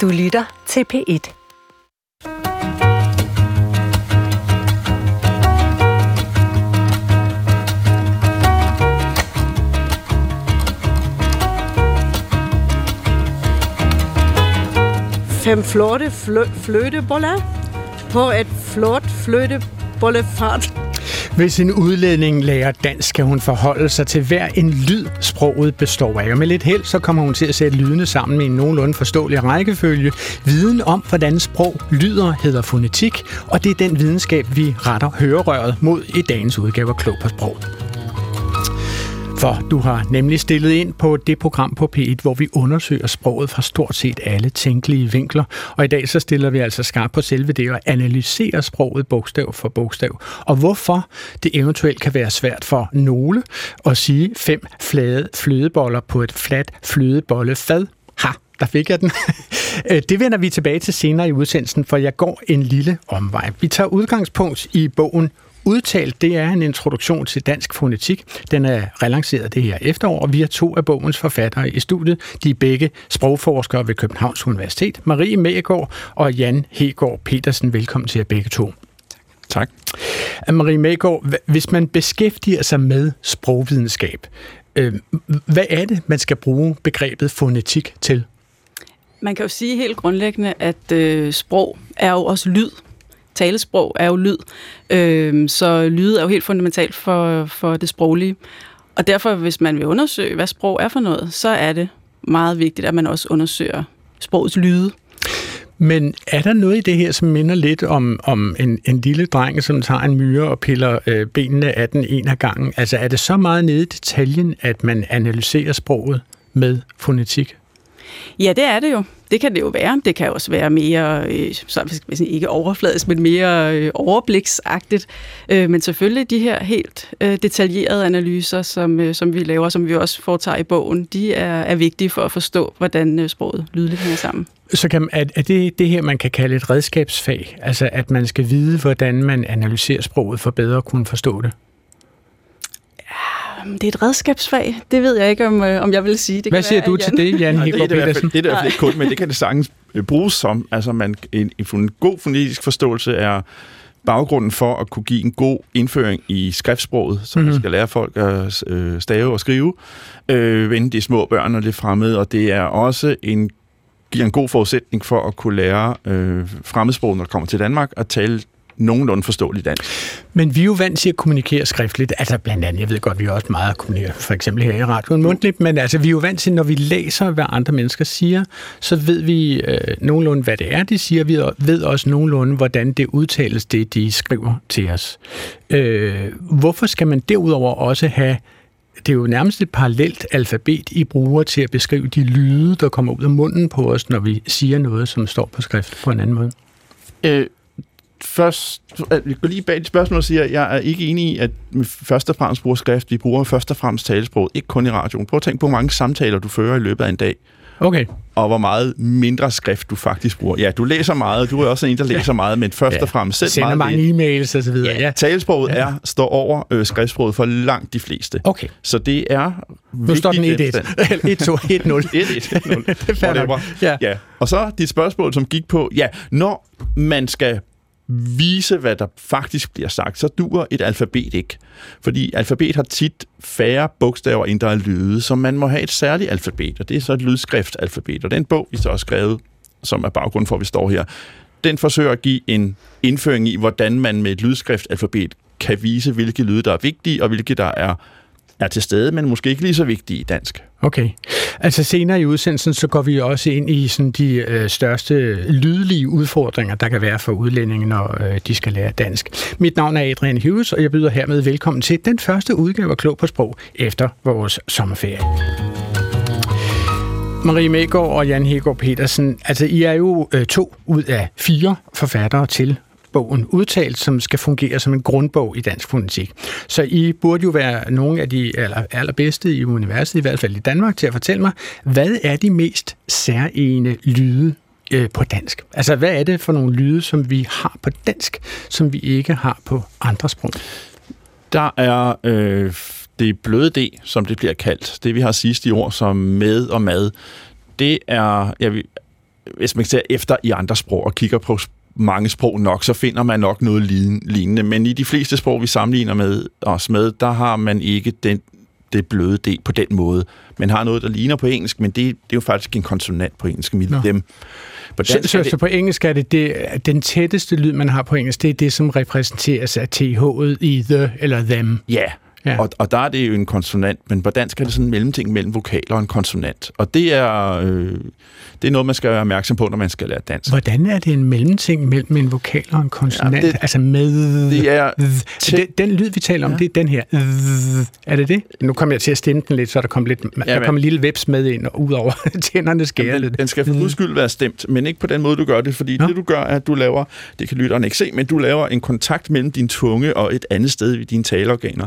Du lytter til P1. Fem flotte flø- fløteboller på et flot fløtebollefart. Hvis en udlænding lærer dansk, skal hun forholde sig til hver en lyd, sproget består af. Og med lidt held, så kommer hun til at sætte lydene sammen i en nogenlunde forståelig rækkefølge. Viden om, hvordan sprog lyder, hedder fonetik, og det er den videnskab, vi retter hørerøret mod i dagens udgave af Klog på Sprog. For du har nemlig stillet ind på det program på P1, hvor vi undersøger sproget fra stort set alle tænkelige vinkler. Og i dag så stiller vi altså skarpt på selve det at analysere sproget bogstav for bogstav. Og hvorfor det eventuelt kan være svært for nogle at sige fem flade flødeboller på et fladt flødebollefad. Ha, der fik jeg den. Øh, det vender vi tilbage til senere i udsendelsen, for jeg går en lille omvej. Vi tager udgangspunkt i bogen Udtalt, det er en introduktion til dansk fonetik. Den er relanceret det her efterår, og vi har to af bogens forfattere i studiet. De er begge sprogforskere ved Københavns Universitet. Marie Mægaard og Jan Hegård Petersen. Velkommen til jer begge to. Tak. Marie Mægaard, hvis man beskæftiger sig med sprogvidenskab, øh, hvad er det, man skal bruge begrebet fonetik til? Man kan jo sige helt grundlæggende, at øh, sprog er jo også lyd talesprog er jo lyd, øh, så lyd er jo helt fundamentalt for, for det sproglige. Og derfor, hvis man vil undersøge, hvad sprog er for noget, så er det meget vigtigt, at man også undersøger sprogets lyde. Men er der noget i det her, som minder lidt om, om en, en lille dreng, som tager en myre og piller øh, benene af den en af gangen? Altså er det så meget nede i detaljen, at man analyserer sproget med fonetik? Ja, det er det jo. Det kan det jo være. Det kan også være mere, øh, så ikke overfladisk, men mere øh, overbliksagtigt. Øh, men selvfølgelig de her helt øh, detaljerede analyser, som, øh, som vi laver, som vi også foretager i bogen, de er, er vigtige for at forstå, hvordan øh, sproget lydligt hænger sammen. Så kan, er, er det det her, man kan kalde et redskabsfag? Altså at man skal vide, hvordan man analyserer sproget for bedre at kunne forstå det? Det er et redskabsfag. Det ved jeg ikke, om, øh, om jeg vil sige. Det Hvad siger være, du til det, Jan Nej, det er i hvert Petersen? fald, det er fald ikke kun, men det kan det sagtens øh, bruges som. Altså man, en, en god fonetisk forståelse er baggrunden for at kunne give en god indføring i skriftsproget, som mm-hmm. man skal lære folk at øh, stave og skrive, øh, enten de små børn og det fremmede, og det er også en giver en god forudsætning for at kunne lære øh, fremmedsprog, når det kommer til Danmark, at tale nogenlunde forståeligt dansk. Men vi er jo vant til at kommunikere skriftligt. Altså blandt andet, jeg ved godt, vi er også meget at kommunikere, for eksempel her i radioen mundtligt, men altså vi er jo vant til, når vi læser, hvad andre mennesker siger, så ved vi øh, nogenlunde, hvad det er, de siger. Vi ved også nogenlunde, hvordan det udtales, det de skriver til os. Øh, hvorfor skal man derudover også have det er jo nærmest et parallelt alfabet, I bruger til at beskrive de lyde, der kommer ud af munden på os, når vi siger noget, som står på skrift på en anden måde. Øh, først, vi går lige bag de spørgsmål og siger, at jeg er ikke enig i, at vi først og fremmest bruger skrift. Vi bruger først og fremmest talesprog, ikke kun i radioen. Prøv at tænke på, hvor mange samtaler du fører i løbet af en dag. Okay. Og hvor meget mindre skrift du faktisk bruger. Ja, du læser meget, du er også en, der læser ja. meget, men først ja. og fremmest selv Sender meget mange e-mails og så videre. Ja, Ja. talesproget ja. er, står over øh, skriftsproget for langt de fleste. Okay. Så det er Nu står den 1-1. 1-2, 1-0. 1-1. 1-1. Fair nok. Whatever. Ja. ja. Og så dit spørgsmål, som gik på, ja, når man skal vise, hvad der faktisk bliver sagt, så duer et alfabet ikke. Fordi alfabet har tit færre bogstaver, end der er lyde, så man må have et særligt alfabet, og det er så et lydskriftalfabet. Og den bog, vi så har skrevet, som er baggrund for, at vi står her, den forsøger at give en indføring i, hvordan man med et lydskriftalfabet kan vise, hvilke lyde, der er vigtige, og hvilke der er er til stede, men måske ikke lige så vigtige i dansk. Okay. Altså senere i udsendelsen, så går vi også ind i sådan de øh, største lydlige udfordringer, der kan være for udlændinge, når øh, de skal lære dansk. Mit navn er Adrian Hughes, og jeg byder hermed velkommen til den første udgave af Klog på Sprog efter vores sommerferie. Marie Mægaard og Jan Hegård Petersen, altså I er jo øh, to ud af fire forfattere til bogen udtalt, som skal fungere som en grundbog i dansk fonetik. Så I burde jo være nogle af de aller, allerbedste i universet, i hvert fald i Danmark, til at fortælle mig, hvad er de mest særlige lyde øh, på dansk? Altså, hvad er det for nogle lyde, som vi har på dansk, som vi ikke har på andre sprog? Der er øh, det bløde D, som det bliver kaldt. Det vi har sidst i ord som med og mad. Det er, jeg vil, hvis man ser efter i andre sprog og kigger på mange sprog nok, så finder man nok noget lignende. Men i de fleste sprog, vi sammenligner med os med, der har man ikke den, det bløde D på den måde. Man har noget, der ligner på engelsk, men det, det er jo faktisk en konsonant på engelsk. Med dem. På så, så, det... så på engelsk er det, det den tætteste lyd, man har på engelsk, det er det, som repræsenteres af TH'et i the eller them. Ja, Ja. Og, og der er det jo en konsonant, men på dansk er det sådan en mellemting mellem vokaler og en konsonant. Og det er, øh, det er noget, man skal være opmærksom på, når man skal lære dansk. Hvordan er det en mellemting mellem en vokal og en konsonant? Ja, det, altså med... Det er... Til... Den, den lyd, vi taler om, ja. det er den her. Er det det? Nu kommer jeg til at stemme den lidt, så der kommer, lidt, ja, der kommer en lille vips med ind og ud over tænderne skærer Jamen, lidt. Den skal for guds skyld være stemt, men ikke på den måde, du gør det, fordi ja. det, du gør, er, at du laver, det kan lytteren ikke se, men du laver en kontakt mellem din tunge og et andet sted i dine taleorganer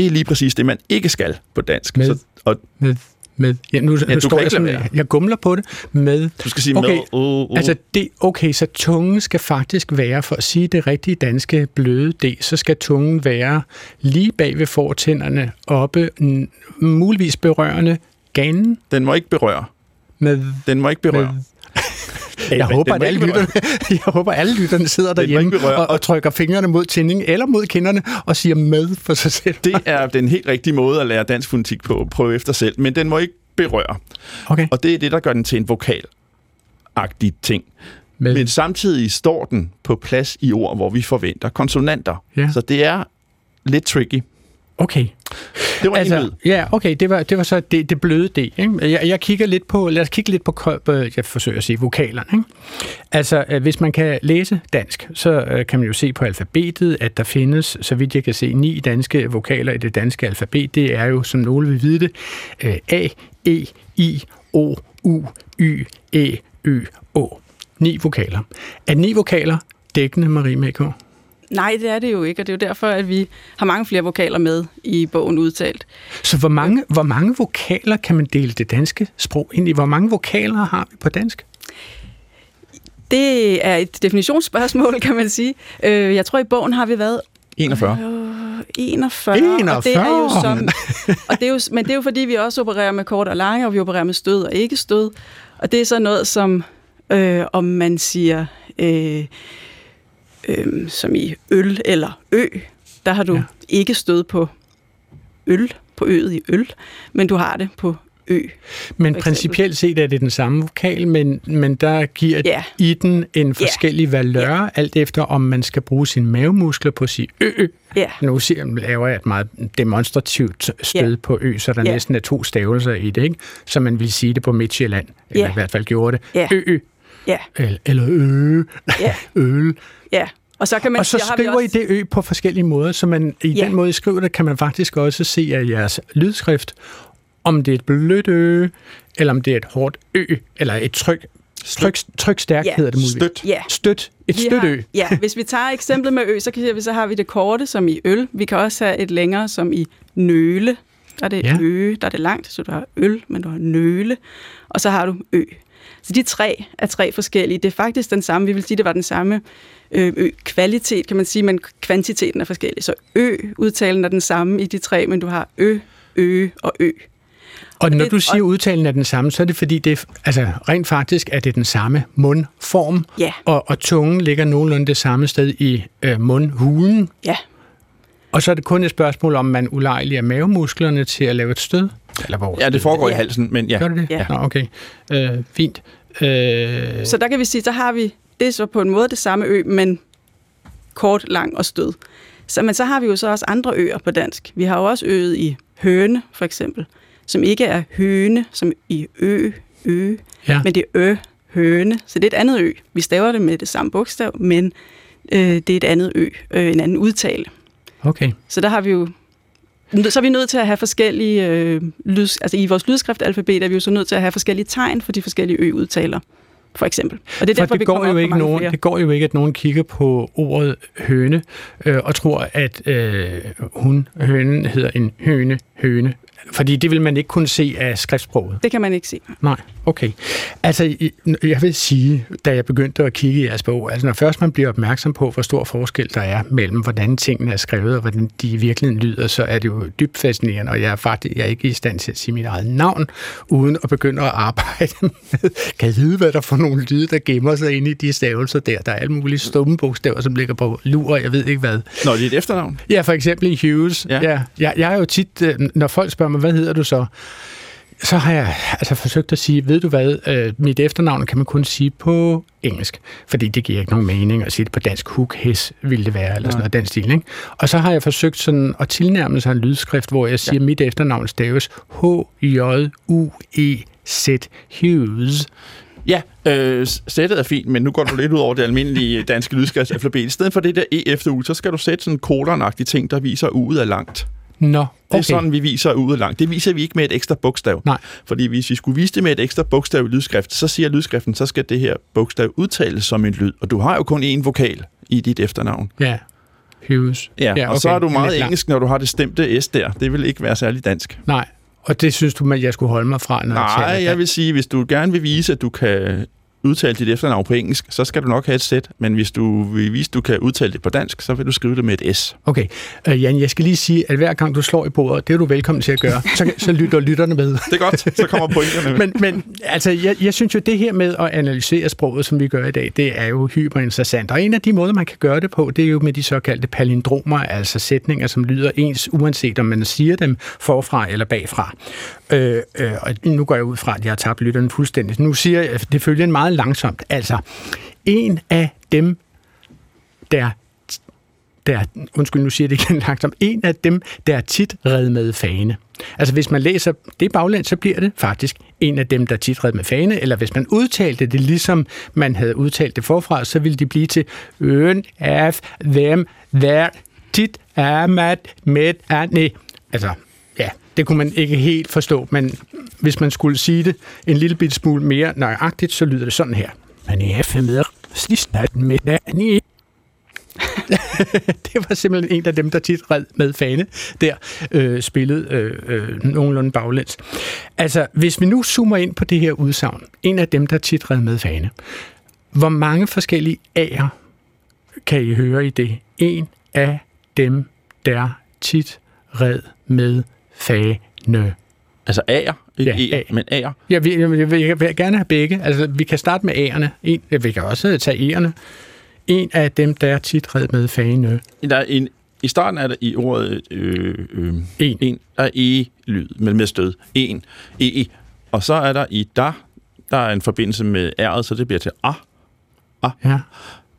det er lige præcis det, man ikke skal på dansk. Med, så, og, med, med. Ja, nu, ja, nu står jeg sådan, jeg gumler på det. Med. Du skal sige okay, med. Uh, uh. Altså, det, okay, så tungen skal faktisk være, for at sige det rigtige danske bløde D, så skal tungen være lige bag ved fortænderne, oppe, muligvis berørende ganen. Den må ikke berøre. Med, den må ikke berøre. Med, jeg, håber, at alle lytterne, jeg håber, at alle lytterne sidder derhjemme og, og trykker fingrene mod tændingen eller mod kinderne og siger med for sig selv. Det er den helt rigtige måde at lære dansk fonetik på. Prøve efter selv. Men den må ikke berøre. Okay. Og det er det, der gør den til en vokalagtig ting. Men, Men samtidig står den på plads i ord, hvor vi forventer konsonanter. Ja. Så det er lidt tricky. Okay. Det var altså, en Ja, okay, det var, det var så det, det bløde D. Ikke? Jeg, jeg kigger lidt på, lad os kigge lidt på, jeg forsøger at sige vokalerne. Ikke? Altså, øh, hvis man kan læse dansk, så øh, kan man jo se på alfabetet, at der findes, så vidt jeg kan se, ni danske vokaler i det danske alfabet. Det er jo, som nogle vil vide det, øh, A, E, I, O, U, Y, E, Ø, Å. Ni vokaler. Er ni vokaler dækkende, Marie Mækgaard? Nej, det er det jo ikke, og det er jo derfor, at vi har mange flere vokaler med i bogen udtalt. Så hvor mange, hvor mange vokaler kan man dele det danske sprog ind i? Hvor mange vokaler har vi på dansk? Det er et definitionsspørgsmål, kan man sige. Øh, jeg tror, i bogen har vi været 41. 41. 41. Og det er jo som, og det er jo, men det er jo fordi, vi også opererer med kort og lange, og vi opererer med stød og ikke stød. Og det er så noget som, øh, om man siger, øh, øh, som i øl eller ø, der har du ja. ikke stød på øl, på øet i øl, men du har det på ø. Men principielt set er det den samme vokal, men, men der giver ja. i den en forskellig ja. valør, ja. alt efter om man skal bruge sine mavemuskler på at sige ø. Ja. Nu laver jeg et meget demonstrativt stød ja. på ø, så der ja. næsten er to stavelser i det, ikke? så man vil sige det på Midtjylland, ja. eller i hvert fald gjorde det. Ja. Ø, ø. Ja. Eller, eller ø. Ja. Øl. Ja, og så, kan man, og så skriver også... I det ø på forskellige måder, så man, i ja. den måde, I skriver det, kan man faktisk også se af jeres lydskrift, om det er et blødt ø, eller om det er et hårdt ø, eller et tryk, tryk, tryk stærkt ja. hedder det muligt. Støt. Ja. Støt. Et vi støt ø. ja, hvis vi tager eksemplet med ø, så, kan vi, så har vi det korte som i øl. Vi kan også have et længere som i nøle. Der er det ja. ø, der er det langt, så du har øl, men du har nøle. Og så har du ø. Så de tre er tre forskellige. Det er faktisk den samme, vi vil sige, det var den samme øh, ø, kvalitet, kan man sige, men kvantiteten er forskellig. Så ø-udtalen er den samme i de tre, men du har ø, ø og ø. Og, og når det, du siger, at udtalen er den samme, så er det fordi, det altså, rent faktisk er det den samme mundform, ja. og, og tungen ligger nogenlunde det samme sted i øh, mundhulen. Ja. Og så er det kun et spørgsmål, om man ulejliger mavemusklerne til at lave et stød. Eller hvor ja, det foregår ja. i halsen, men ja. Gør det det? Ja. Nå, okay. Øh, fint. Øh... Så der kan vi sige, så har vi det er så på en måde det samme ø, men kort, lang og stød. Så, men så har vi jo så også andre øer på dansk. Vi har jo også øet i høne, for eksempel, som ikke er høne, som i ø, ø, ja. men det er ø, høne. Så det er et andet ø. Vi staver det med det samme bogstav, men øh, det er et andet ø, øh, en anden udtale. Okay. Så der har vi jo så er vi nødt til at have forskellige øh, lyd, altså i vores lydskriftalfabet er vi jo så nødt til at have forskellige tegn for de forskellige ø-udtaler for eksempel. Og det er derfor, det går, jo ikke nogen, det går jo ikke, at nogen kigger på ordet høne øh, og tror, at øh, hun, hønen, hedder en høne, høne. Fordi det vil man ikke kunne se af skriftsproget. Det kan man ikke se. Nej, okay. Altså, jeg vil sige, da jeg begyndte at kigge i jeres bog, altså når først man bliver opmærksom på, hvor stor forskel der er mellem, hvordan tingene er skrevet, og hvordan de i virkeligheden lyder, så er det jo dybt fascinerende, og jeg er faktisk jeg er ikke i stand til at sige mit eget navn, uden at begynde at arbejde med, kan vide, hvad der for nogle lyde, der gemmer sig inde i de stavelser der. Der er alle mulige stumme bogstaver, som ligger på lur, jeg ved ikke hvad. Nå, det er et efternavn. Ja, for eksempel i Hughes. Ja. Ja. Ja, jeg, jeg er jo tit, øh, når folk spørger mig, hvad hedder du så? Så har jeg altså forsøgt at sige, ved du hvad, øh, mit efternavn kan man kun sige på engelsk, fordi det giver ikke nogen mening at sige det på dansk. Hook, his ville det være, eller sådan noget af den stil. Ikke? Og så har jeg forsøgt sådan at tilnærme sig en lydskrift, hvor jeg siger, ja. mit efternavn staves H-J-U-E-Z Hughes. Ja, øh, sættet er fint, men nu går du lidt ud over det almindelige danske lydskriftsalfabet. I stedet for det der E efter U, så skal du sætte sådan en kolonagtig ting, der viser uget er langt. Nå, Det er okay. sådan, vi viser uget er langt. Det viser vi ikke med et ekstra bogstav. Nej. Fordi hvis vi skulle vise det med et ekstra bogstav i lydskrift, så siger lydskriften, så skal det her bogstav udtales som en lyd. Og du har jo kun én vokal i dit efternavn. Ja, Hughes. Ja, ja okay. og så er du meget lidt engelsk, når du har det stemte S der. Det vil ikke være særlig dansk. Nej, og det synes du, at jeg skulle holde mig fra, når jeg Nej, taler jeg vil sige, hvis du gerne vil vise, at du kan udtale dit efternavn på engelsk, så skal du nok have et sæt. Men hvis du vil vise, at du kan udtale det på dansk, så vil du skrive det med et S. Okay, uh, Jan, jeg skal lige sige, at hver gang du slår i bordet, det er du velkommen til at gøre, så, så lytter lytterne med. Det er godt, så kommer pointerne. Men, men altså, jeg, jeg synes jo, det her med at analysere sproget, som vi gør i dag, det er jo hyperinteressant. Og en af de måder, man kan gøre det på, det er jo med de såkaldte palindromer, altså sætninger, som lyder ens, uanset om man siger dem forfra eller bagfra. Øh, øh, og nu går jeg ud fra, at jeg har tabt lytterne fuldstændig. Nu siger jeg, det følger en meget langsomt. Altså, en af dem, der der, undskyld, nu siger jeg det igen langsomt, en af dem, der er tit red med fane. Altså hvis man læser det bagland, så bliver det faktisk en af dem, der er tit red med fane, eller hvis man udtalte det ligesom man havde udtalt det forfra, så ville det blive til øen af them, der tit er med, med, er, nej. Altså, det kunne man ikke helt forstå, men hvis man skulle sige det en lille bitte smule mere nøjagtigt, så lyder det sådan her. Man er FMR, snart med nej. det var simpelthen en af dem, der tit red med fane der, øh, spillede øh, øh, nogenlunde baglæns. Altså, hvis vi nu zoomer ind på det her udsagn, en af dem, der tit red med fane, hvor mange forskellige A'er kan I høre i det? En af dem, der tit red med fane. Altså A'er, ikke Ja, ja, A. E'er, men A'er. Jeg vil, jeg, vil, jeg vil gerne have begge. Altså, vi kan starte med A'erne. En, vi kan også tage E'erne. En af dem, der tit red med fane. Der er en, I starten er der i ordet øh, øh, En. en, der er E-lyd, men med stød. En, E, og så er der i der, der er en forbindelse med R'et, så det bliver til A. Ja.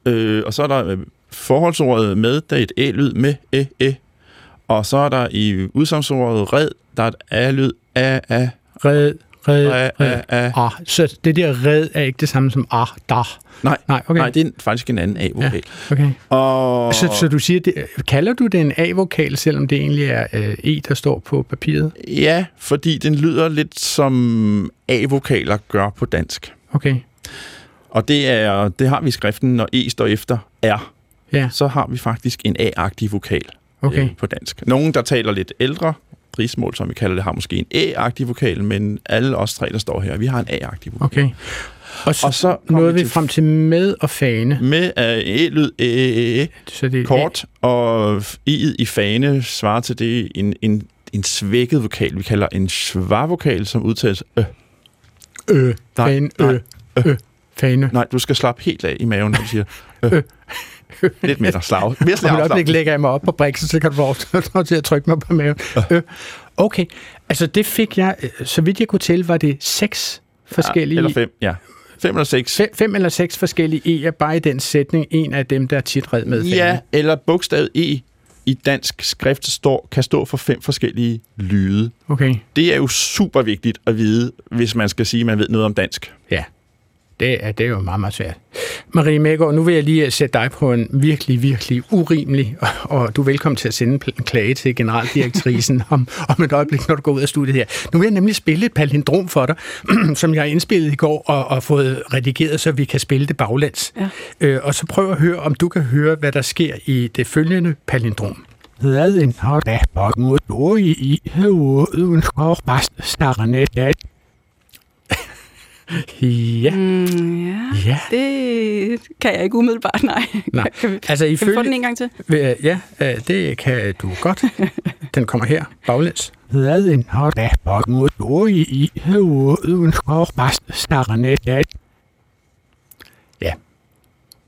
Øh, og så er der øh, forholdsordet med, der er et æ-lyd med æ, æ. Og så er der i udsagsordet red, der er et a-lyd, a, a, Red, red, a, red. a, a. Ah, så det der red er ikke det samme som ah, da. Nej, Nej, okay. nej, det er faktisk en anden A-vokal. Okay. Og Så, så du siger, det, kalder du det en A-vokal, selvom det egentlig er øh, E, der står på papiret? ja, fordi den lyder lidt som A-vokaler gør på dansk. Okay. Og det, er, det har vi i skriften, når E står efter R, Ja, så har vi faktisk en A-agtig vokal okay. øh, på dansk. Nogen, der taler lidt ældre, rigsmål, som vi kalder det, har måske en A-agtig vokal, men alle os tre, der står her, vi har en A-agtig vokal. Okay. Og så, Og så nåede vi til- frem til med og fane. Med uh, E-lyd, æ, æ, æ, Så det er kort, og I'et i fane svarer til det en, en, en svækket vokal, vi kalder en svar-vokal, som udtales øh. Ø, Nej, fane, nej, ø, ø, fane. Nej, du skal slappe helt af i maven, når du siger øh. Lidt mere slag. Mere Om et slag øjeblik lægger jeg mig op på briksen, så kan du få til at trykke mig på maven. Øh. Okay, altså det fik jeg, øh, så vidt jeg kunne tælle, var det seks forskellige... Eller fem, ja. Fem eller seks. Fem, fem eller seks forskellige E'er, bare i den sætning. En af dem, der er tit red med Ja, fane. eller bogstavet E i dansk skrift står, kan stå for fem forskellige lyde. Okay, Det er jo super vigtigt at vide, hvis man skal sige, at man ved noget om dansk. ja. Det er, det er jo meget, meget svært. Marie Mægaard, nu vil jeg lige sætte dig på en virkelig, virkelig urimelig, og, og du er velkommen til at sende en klage til generaldirektrisen om, om et øjeblik, når du går ud af studiet her. Nu vil jeg nemlig spille et palindrom for dig, som jeg har indspillet i går og, og fået redigeret, så vi kan spille det baglæns. Ja. Øh, og så prøv at høre, om du kan høre, hvad der sker i det følgende palindrom. Hvad en har da bakken ud i uden skov bare starrende dat. Ja, Mm, ja. ja. Det kan jeg ikke umiddelbart, nej. Nej. Kan vi, Altså kan vi få ifølge... den en gang til? Ja, øh, det kan du godt. Den kommer her, baglæns. Hvad en har da bakken ud i uden skov bare starrende dat. Ja.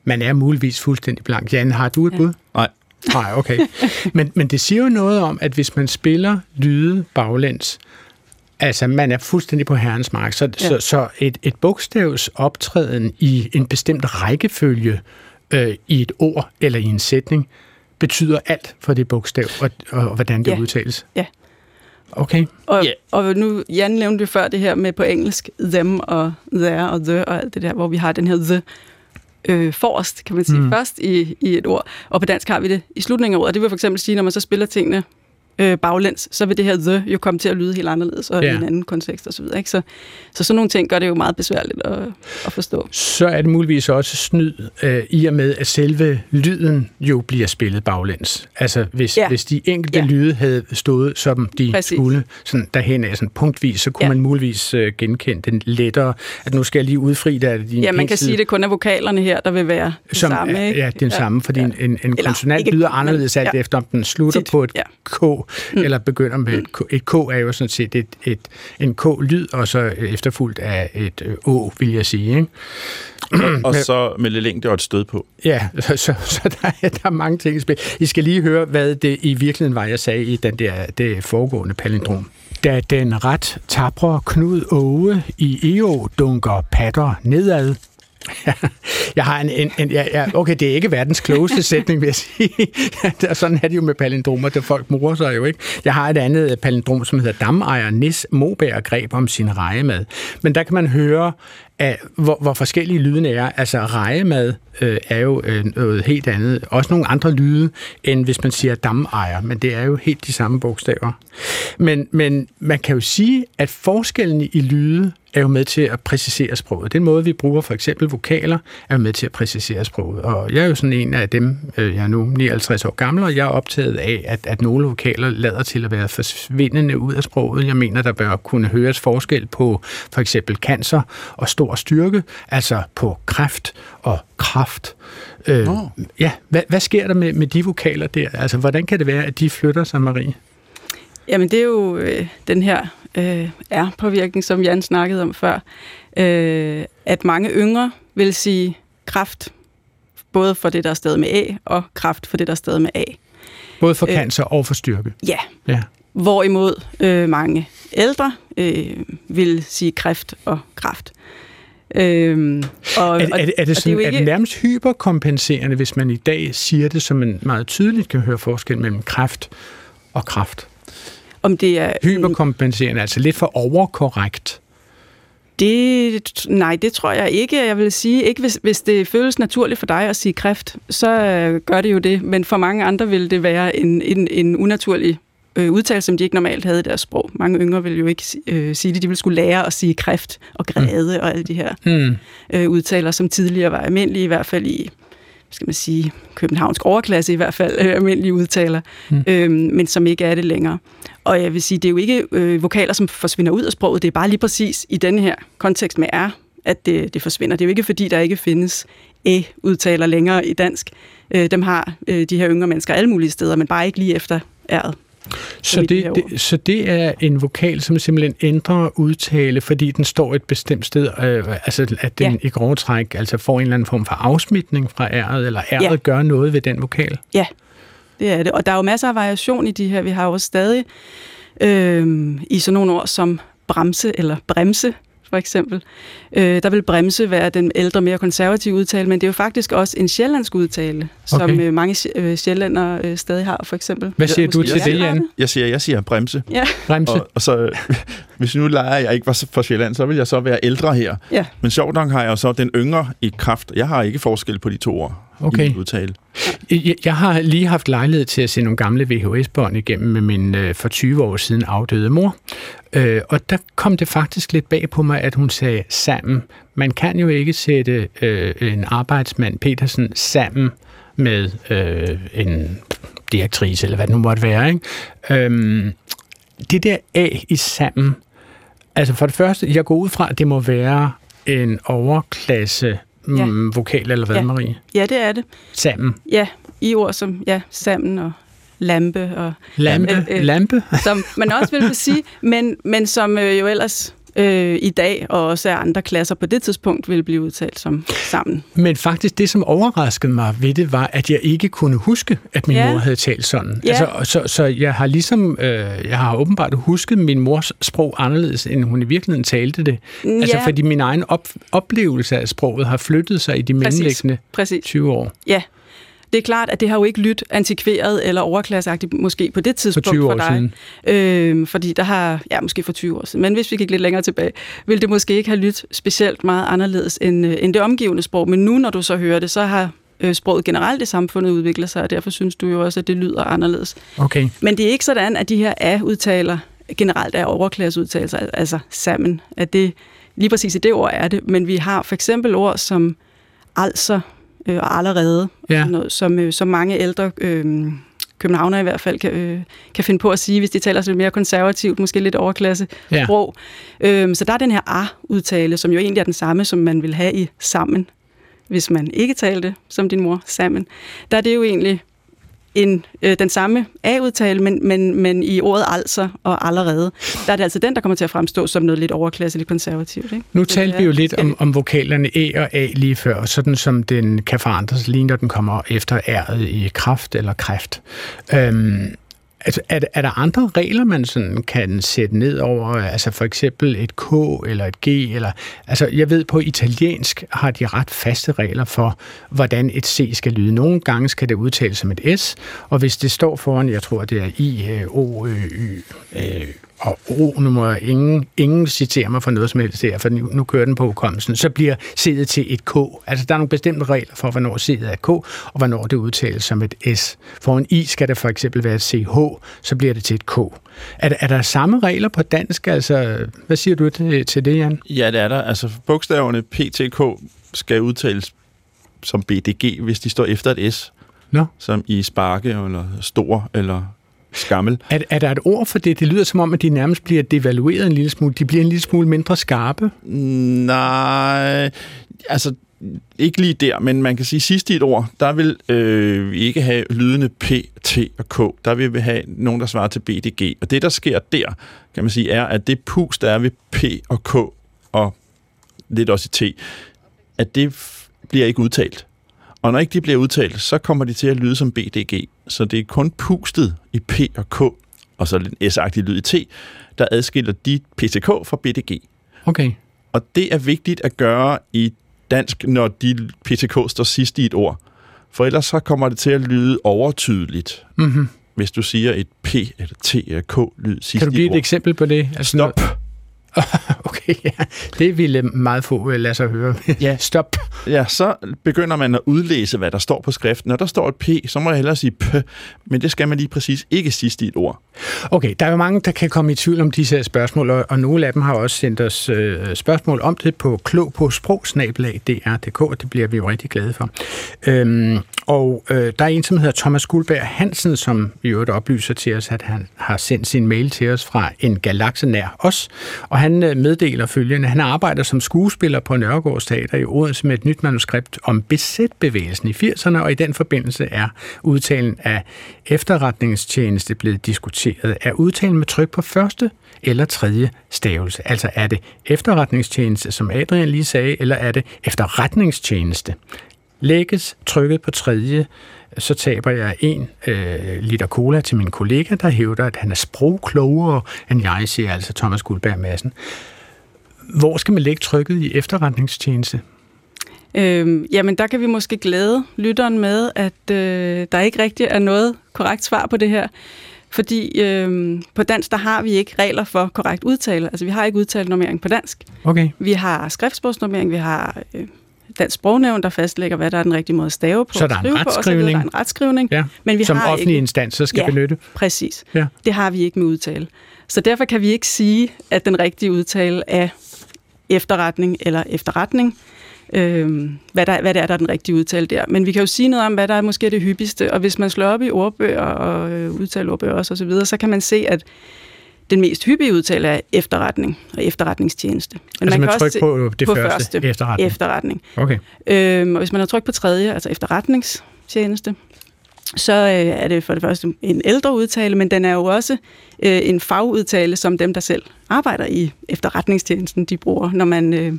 Man er muligvis fuldstændig blank. Jan, har du et Ja. bud? Nej. Nej, okay. Men, men det siger jo noget om, at hvis man spiller lyde baglæns, altså man er fuldstændig på herrens mark, så, ja. Så, så et, et bogstavs optræden i en bestemt rækkefølge øh, i et ord eller i en sætning, betyder alt for det bogstav, og, og, og hvordan det Ja. udtales. Ja. Okay. Og, Ja. yeah. og nu, Jan nævnte jo før det her med på engelsk, them og there og the og alt det der, hvor vi har den her the øh, forrest, kan man sige, Mm. mm. først i, i et ord. Og på dansk har vi det i slutningen af ordet. Det vil for eksempel sige, når man så spiller tingene øh, baglæns, så vil det her the jo komme til at lyde helt anderledes, og Ja. i en anden kontekst osv. Så, så, så sådan nogle ting gør det jo meget besværligt at, at forstå. Så er det muligvis også snyd, øh, i og med, at selve lyden jo bliver spillet baglæns. Altså, hvis, ja. Hvis de enkelte ja. Lyde havde stået, som de Præcis. Skulle, sådan derhen af sådan punktvis, så kunne ja. Man muligvis øh, genkende den lettere, at nu skal jeg lige udfri af din Ja, man kan pensel, sige, at det kun er vokalerne her, der vil være de som samme. ikke? ja, den samme, fordi ja. en, en Eller konsonant ikke- lyder anderledes alt ja. efter, om den slutter Tit, på et ja. k, mm. eller begynder med et k. Et k er jo sådan set et, et, en k-lyd, og så efterfulgt af et øh, å, vil jeg sige. Ikke? Og så med lidt længde og et stød på. Ja, så, så, så der, er, der er mange ting i spil. I skal lige høre, hvad det i virkeligheden var, jeg sagde i den der, det foregående palindrom. Da den ret tabre Knud Åge i EO dunker patter nedad, jeg har en, en, en ja, ja, okay, det er ikke verdens klogeste sætning, vil jeg sige. Ja, Sådan er det jo med palindromer, det folk morer sig jo ikke. Jeg har et andet palindrom, som hedder Damejer Nis Moberg greb om sin rejemad. Men der kan man høre, af, hvor, hvor forskellige lydene er. Altså rejemad øh, er jo øh, noget helt andet. Også nogle andre lyde, end hvis man siger damejer, men det er jo helt de samme bogstaver. Men, men man kan jo sige, at forskellen i lyde er jo med til at præcisere sproget. Den måde, vi bruger for eksempel vokaler, er jo med til at præcisere sproget. Og jeg er jo sådan en af dem, øh, jeg er nu 59 år gammel, og jeg er optaget af, at, at nogle vokaler lader til at være forsvindende ud af sproget. Jeg mener, der bør kunne høres forskel på for eksempel cancer og stor styrke, altså på kræft og kraft. Øh, Nå. ja, hvad, hvad sker der med, med de vokaler der? Altså, hvordan kan det være, at de flytter sig, Marie? Jamen, det er jo øh, den her øh, R-påvirkning, som Jan snakkede om før. Øh, at mange yngre vil sige kraft, både for det, der er stadig med A, og kraft for det, der er stadig med A. Både for Øh. cancer og for styrke. Ja, Ja. hvorimod øh, mange ældre øh, vil sige kræft og kraft. Øhm, og, Er, er, det, er det og sådan, jo er det nærmest hyperkompenserende, hvis man i dag siger det, så man meget tydeligt kan høre forskel mellem kræft og kraft? om det er Hyperkompenserende, altså lidt for overkorrekt. Det, nej, det tror jeg ikke. Jeg vil sige, ikke hvis, hvis det føles naturligt for dig at sige kræft, så øh, gør det jo det. Men for mange andre vil det være en, en, en unaturlig øh, udtalelse, som de ikke normalt havde i deres sprog. Mange yngre vil jo ikke øh, sige det. De vil skulle lære at sige kræft og græde mm. og alle de her Hmm. øh, udtaler, som tidligere var almindelige, i hvert fald i skal man sige, københavnsk overklasse i hvert fald, øh, almindelige udtaler, Mm. mm. øhm, men som ikke er det længere. Og jeg vil sige, det er jo ikke øh, vokaler, som forsvinder ud af sproget, det er bare lige præcis i denne her kontekst med R, at det, det forsvinder. Det er jo ikke, fordi der ikke findes æ-udtaler længere i dansk. Øh, dem har øh, de her yngre mennesker alle mulige steder, men bare ikke lige efter R'et. Så det, det, så det er en vokal, som simpelthen ændrer udtale, fordi den står et bestemt sted, øh, altså at den Ja. i grove træk altså får en eller anden form for afsmitning fra R'et, eller R'et Ja. gør noget ved den vokal. Ja, det er det. Og der er jo masser af variation i de her. Vi har jo også stadig øh, i sådan nogle ord som bremse eller bremse, for eksempel. Øh, der vil bremse være den ældre, mere konservative udtale, men det er jo faktisk også en sjællandsk udtale, som Okay. øh, mange øh, sjællænder øh, stadig har, for eksempel. Hvad siger du til det, Jan? Jeg siger, jeg siger bremse. Ja, Bremse? Og, og så, hvis nu leger jeg ikke var fra Sjælland, så vil jeg så være ældre her. ja. Men sjovt nok har jeg jo så den yngre i kraft. Jeg har ikke forskel på de to ord Okay. i udtale. Jeg, jeg har lige haft lejlighed til at se nogle gamle VHS-bånd igennem med min øh, for 20 år siden afdøde mor. Øh, og der kom det faktisk lidt bag på mig, at hun sagde sammen. Man kan jo ikke sætte øh, en arbejdsmand, Petersen, sammen med øh, en direktrice, eller hvad det nu måtte være. Ikke? Øhm, det der A i sammen, altså for det første, jeg går ud fra, at det må være en overklasse Ja. mm, vokal, eller hvad, Ja. Marie? Ja, det er det. Sammen. Ja, i ord som ja, sammen og lampe, og, Lampe. Øh, øh. Lampe. som man også vil sige, men, men som øh, jo ellers øh, i dag, og også af andre klasser på det tidspunkt, ville blive udtalt som sammen. Men faktisk det, som overraskede mig ved det, var, at jeg ikke kunne huske, at min Ja. mor havde talt sådan. Ja. Altså, så, så jeg har ligesom, øh, jeg har åbenbart husket min mors sprog anderledes, end hun i virkeligheden talte det. Altså Ja. fordi min egen op, oplevelse af sproget har flyttet sig i de mellemliggende Præcis. 20 år. Ja. Det er klart, at det har jo ikke lyttet antikveret eller overklasseagtigt måske på det For tidspunkt 20 år for dig. siden. Øh, fordi der har, ja, måske for 20 år siden, men hvis vi gik lidt længere tilbage, ville det måske ikke have lyttet specielt meget anderledes end, øh, end det omgivende sprog. Men nu, når du så hører det, så har øh, sproget generelt i samfundet udviklet sig, og derfor synes du jo også, at det lyder anderledes. Okay. Men det er ikke sådan, at de her A-udtaler generelt er overklasseudtalelser, al- altså sammen. At det, lige præcis i det ord er det, men vi har for eksempel ord som altså øh, og allerede, Ja. sådan noget, som, øh, som mange ældre øh, københavnere i hvert fald kan, øh, kan finde på at sige, hvis de taler lidt mere konservativt, måske lidt overklasse Ja. sprog. Øhm, så der er den her A-udtale, som jo egentlig er den samme, som man vil have i sammen, hvis man ikke talte som din mor sammen. Der er det jo egentlig en, øh, den samme A-udtale, men, men, men i ordet altså og allerede, der er det altså den, der kommer til at fremstå som noget lidt overklasse, lidt konservativt. Ikke? Nu talte det vi jo lidt om, om vokalerne E og A lige før, sådan som den kan forandres lige når den kommer efter R'et i kraft eller kræft. Øhm, altså, er, er der andre regler, man sådan kan sætte ned over? Altså for eksempel et K eller et G? Eller, altså jeg ved, på italiensk har de ret faste regler for, hvordan et C skal lyde. Nogle gange skal det udtales som et S, og hvis det står foran, jeg tror det er I, øh, O, Ø, Y, øh, og O, nu må ingen, ingen citere mig for noget som helst her, for nu, nu kører den på hukommelsen, så bliver C'et til et K. Altså der er nogle bestemte regler for, hvornår C'et er K, og hvornår det udtales som et S. For en I skal det for eksempel være et CH, så bliver det til et K. Er, der- er der samme regler på dansk? Altså, hvad siger du til, til det, Jan? Ja, det er der. Altså, bogstaverne PTK skal udtales som BDG, hvis de står efter et S, Nå. som i sparke, eller stor, eller skammel. Er, er der et ord for det? Det lyder som om, at de nærmest bliver devalueret en lille smule. De bliver en lille smule mindre skarpe. Nej, altså ikke lige der, men man kan sige, sidst i et ord, der vil øh, vi ikke have lydende P, T og K. Der vil vi have nogen, der svarer til BDG. Og det, der sker der, kan man sige, er, at det pus, der er ved P og K, og lidt også i T, at det bliver ikke udtalt. Og når ikke de bliver udtalt, så kommer de til at lyde som BDG. Så det er kun pustet i P og K, og så lidt S-agtig lyd i T, der adskiller de PTK fra BDG. Okay. Og det er vigtigt at gøre i dansk, når de PTK står sidst i et ord. For ellers så kommer det til at lyde overtydeligt, Mm-hmm. hvis du siger et P eller T eller K-lyd sidst Kan du i give et et ord. eksempel på det? Altså, Stop. Okay, ja. Det ville meget få øh, lade sig høre. Ja. Stop. Ja, så begynder man at udlæse, hvad der står på skriften. Når der står et P, så må jeg hellere sige P, men det skal man lige præcis ikke sidst i et ord. Okay, der er jo mange, der kan komme i tvivl om disse her spørgsmål, og, og nogle af dem har også sendt os øh, spørgsmål om det på klog på sprogsnabelag.dr.dk, og det bliver vi jo rigtig glade for. Øhm, og øh, der er en, som hedder Thomas Guldberg Hansen, som i øvrigt oplyser til os, at han har sendt sin mail til os fra en galakse nær os, og han øh, meddeler følgende. Han arbejder som skuespiller på Nørregårds Teater i Odense med et nyt manuskript om besætbevægelsen i 80'erne, og i den forbindelse er udtalen af efterretningstjeneste blevet diskuteret. Er udtalen med tryk på første eller tredje stavelse? Altså er det efterretningstjeneste, som Adrian lige sagde, eller er det efterretningstjeneste? Lægges trykket på tredje, så taber jeg en øh, liter cola til min kollega, der hævder, at han er sprogklogere end jeg, siger altså Thomas Guldberg Madsen. Hvor skal man lægge trykket i efterretningstjeneste? Øhm, jamen, der kan vi måske glæde lytteren med, at øh, der ikke rigtig er noget korrekt svar på det her. Fordi øh, på dansk, der har vi ikke regler for korrekt udtale. Altså, vi har ikke udtalenormering på dansk. Okay. Vi har skriftsprogsnormering, vi har øh, dansk sprognævn, der fastlægger, hvad der er den rigtige måde at stave på. Så der er en skrive på, så retskrivning. Der er en retskrivning. Ja, Men vi som har offentlige ikke, instanser skal Ja. benytte. Præcis. Ja. Det har vi ikke med udtale. Så derfor kan vi ikke sige, at den rigtige udtale er efterretning eller efterretning. øh, hvad, der, hvad det er, der er den rigtige udtale der. Men vi kan jo sige noget om, hvad der er måske det hyppigste, og hvis man slår op i ordbøger og øh, udtaleordbøger også, og så videre, så kan man se, at den mest hyppige udtale er efterretning og efterretningstjeneste. Men altså man, kan også på det på første, første efterretning. efterretning. Okay. Øhm, og hvis man har trykt på tredje, altså efterretningstjeneste, så øh, er det for det første en ældre udtale, men den er jo også øh, en fagudtale, som dem, der selv arbejder i efterretningstjenesten, de bruger, når man øh,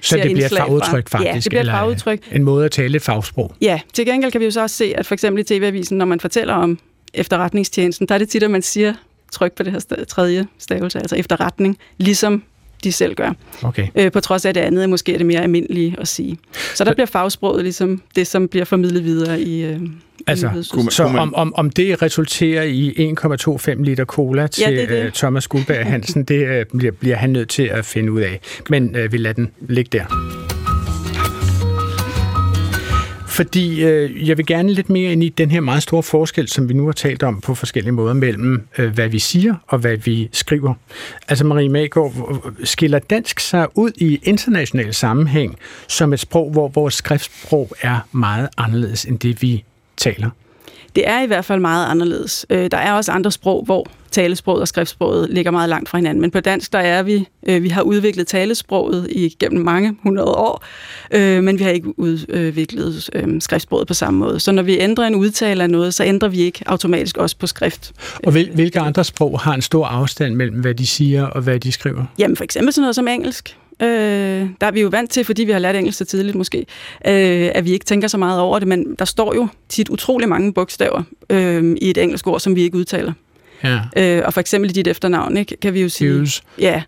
Så det bliver et fagudtryk fra. faktisk? Ja, det bliver et eller fagudtryk. En måde at tale et fagsprog? Ja, til gengæld kan vi jo så også se, at for eksempel i TV-avisen, når man fortæller om efterretningstjenesten, der er det tit, at man siger, tryk på det her tredje stavelse, altså efterretning, ligesom de selv gør. Okay. Øh, på trods af det andet, måske er det mere almindeligt at sige. Så der så, bliver fagsproget ligesom det, som bliver formidlet videre i øh, Altså, Kunne man- så om, om, om det resulterer i 1,25 liter cola til det er det. øh, Thomas Guldberg Hansen, det øh, bliver, bliver han nødt til at finde ud af. Men øh, vi lader den ligge der. Fordi øh, jeg vil gerne lidt mere ind i den her meget store forskel, som vi nu har talt om på forskellige måder, mellem øh, hvad vi siger og hvad vi skriver. Altså Marie Magård, skiller dansk sig ud i international sammenhæng som et sprog, hvor vores skriftsprog er meget anderledes end det, vi taler? Det er i hvert fald meget anderledes. Øh, der er også andre sprog, hvor talesproget og skriftsproget ligger meget langt fra hinanden. Men på dansk, der er vi, øh, vi har udviklet talesproget igennem mange hundrede år, øh, men vi har ikke udviklet øh, skriftsproget på samme måde. Så når vi ændrer en udtale af noget, så ændrer vi ikke automatisk også på skrift. Og hvil, hvilke andre sprog har en stor afstand mellem, hvad de siger og hvad de skriver? Jamen for eksempel sådan noget som engelsk. Øh, der er vi jo vant til, fordi vi har lært engelsk så tidligt måske, øh, at vi ikke tænker så meget over det, men der står jo tit utrolig mange bogstaver øh, i et engelsk ord, som vi ikke udtaler. Ja. Øh, og for eksempel i dit efternavn, ikke, kan vi jo sige, Hughes. ja,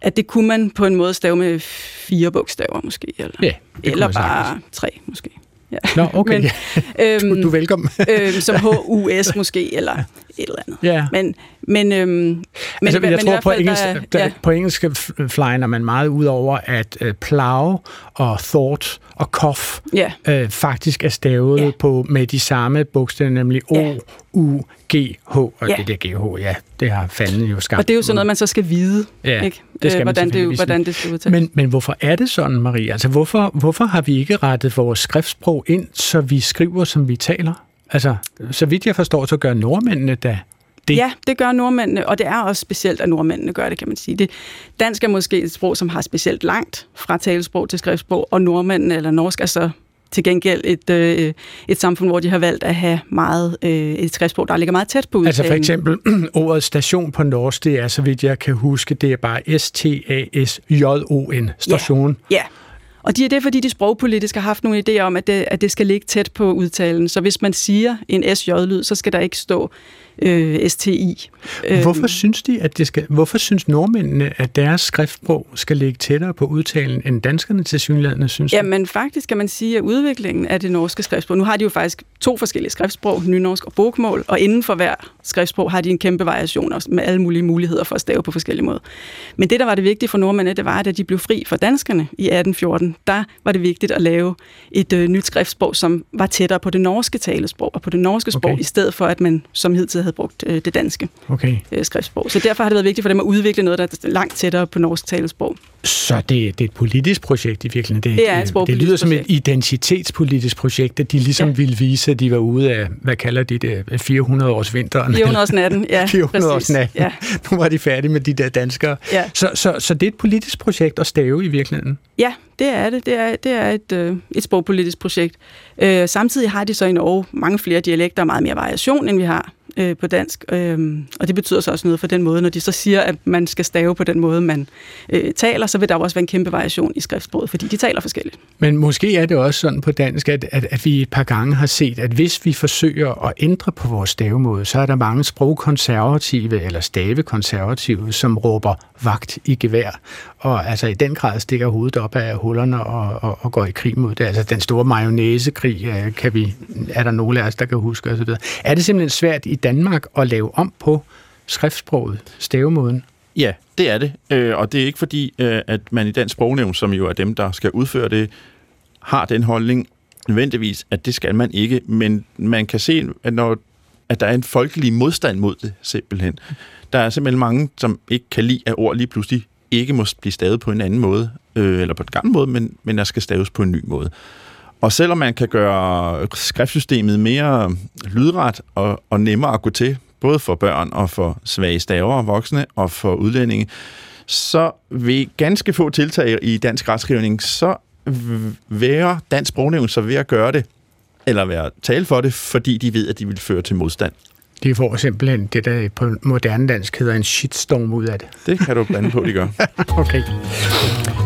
at det kunne man på en måde stave med fire bogstaver måske, eller, Ja, eller bare sagtens. tre måske. Ja. Nå, okay. Men, Men, øhm, du, du er velkommen. øhm, som HUS måske, eller et eller andet. Ja. Men, men, øhm, men, altså, men jeg i tror, på fald, engelsk, der er- der, ja. på engelsk flyner man meget ud over, at uh, plow og thought og cough Ja, uh, faktisk er stavet Ja. på med de samme bogstaver, nemlig O, Ja. U, G, H. Og Ja. det der GH, ja, det har fanden jo skabt. og det er jo sådan noget, man så skal vide, Ja, ikke? det skal Øh, man hvordan, det, hvordan det skal udtales. Men, men hvorfor er det sådan, Marie? Altså, hvorfor, hvorfor har vi ikke rettet vores skriftsprog ind, så vi skriver, som vi taler? Altså, så vidt jeg forstår, så gør nordmændene da det. Ja, det gør nordmændene, og det er også specielt, at nordmændene gør det, kan man sige. Det, dansk er måske et sprog, som har specielt langt fra talesprog til skriftsprog, og nordmændene eller norsk er så til gengæld et, øh, et samfund, hvor de har valgt at have meget øh, et skriftsprog, der ligger meget tæt på udtalen. Altså for eksempel ordet station på norsk, det er, så vidt jeg kan huske, det er bare S-T-A-S-J-O-N, station. Ja, og de er det, fordi de sprogpolitisk har haft nogle idéer om, at det, at det skal ligge tæt på udtalen. Så hvis man siger en SJ-lyd, så skal der ikke stå øh, STI. Ja. Hvorfor synes de, at det skal, hvorfor synes nordmændene, at deres skriftsprog skal ligge tættere på udtalen, end danskerne til synlædende synes? de? Jamen faktisk kan man sige, at udviklingen af det norske skriftsprog, nu har de jo faktisk to forskellige skriftsprog, nynorsk og bogmål, og inden for hver skriftsprog har de en kæmpe variation også med alle mulige muligheder for at stave på forskellige måder. Men det, der var det vigtige for nordmændene, det var, at da de blev fri for danskerne i 1814, der var det vigtigt at lave et øh, nyt skriftsprog, som var tættere på det norske talesprog og på det norske sprog, Okay. i stedet for, at man som hidtil havde brugt øh, det danske Okay, øh, skriftsprog. Så derfor har det været vigtigt for dem at udvikle noget, der er langt tættere på norsk talesprog. så det, det er et politisk projekt i virkeligheden. Det, Det er et det sprogpolitisk lyder som et projekt. identitetspolitisk projekt, at de ligesom ja. Ville vise, at de var ude af, hvad kalder de det, 400 års vinteren. 418, ja, 400 års præcis. natten. Ja, Nu var de færdige med de der danskere. ja. Så, så, så det er et politisk projekt at stave i virkeligheden. Ja, det er det. Det er, det er et, øh, et sprogpolitisk projekt. Øh, samtidig har de så i Norge mange flere dialekter og meget mere variation, end vi har øh, på dansk. Øh, og det betyder så også noget for den måde, når de så siger, at man skal stave på den måde, man øh, taler, så vil der jo også være en kæmpe variation i skriftsproget, fordi de taler forskelligt. Men måske er det også sådan på dansk, at, at, at vi et par gange har set, at hvis vi forsøger at ændre på vores stavemåde, så er der mange sprogkonservative eller stavekonservative, som råber vagt i gevær. Og altså i den grad stikker hovedet op af hullerne og, og, og går i krig mod det. Altså den store mayonnaisekrig, øh, kan vi, er der nogle af os, der kan huske osv. Er det simpelthen svært i Danmark at lave om på skriftsproget, stavemåden? Ja, det er det. Øh, og det er ikke fordi, øh, at man i Dansk Sprognævn, som jo er dem, der skal udføre det, har den holdning nødvendigvis, at det skal man ikke. Men man kan se, at, når, at der er en folkelig modstand mod det, simpelthen. Der er simpelthen mange, som ikke kan lide, at ord lige pludselig ikke må blive stavet på en anden måde, øh, eller på en gammel måde, men, men der skal staves på en ny måde. Og selvom man kan gøre skriftsystemet mere lydret og, og nemmere at gå til, både for børn og for svage staver og voksne og for udlændinge, så ved ganske få tiltag i dansk retskrivning, så være dansk sprognævn så ved at gøre det, eller være tale for det, fordi de ved, at de vil føre til modstand. De får simpelthen det, der på moderne dansk hedder en shitstorm ud af det. Det kan du blande på, de gør. okay.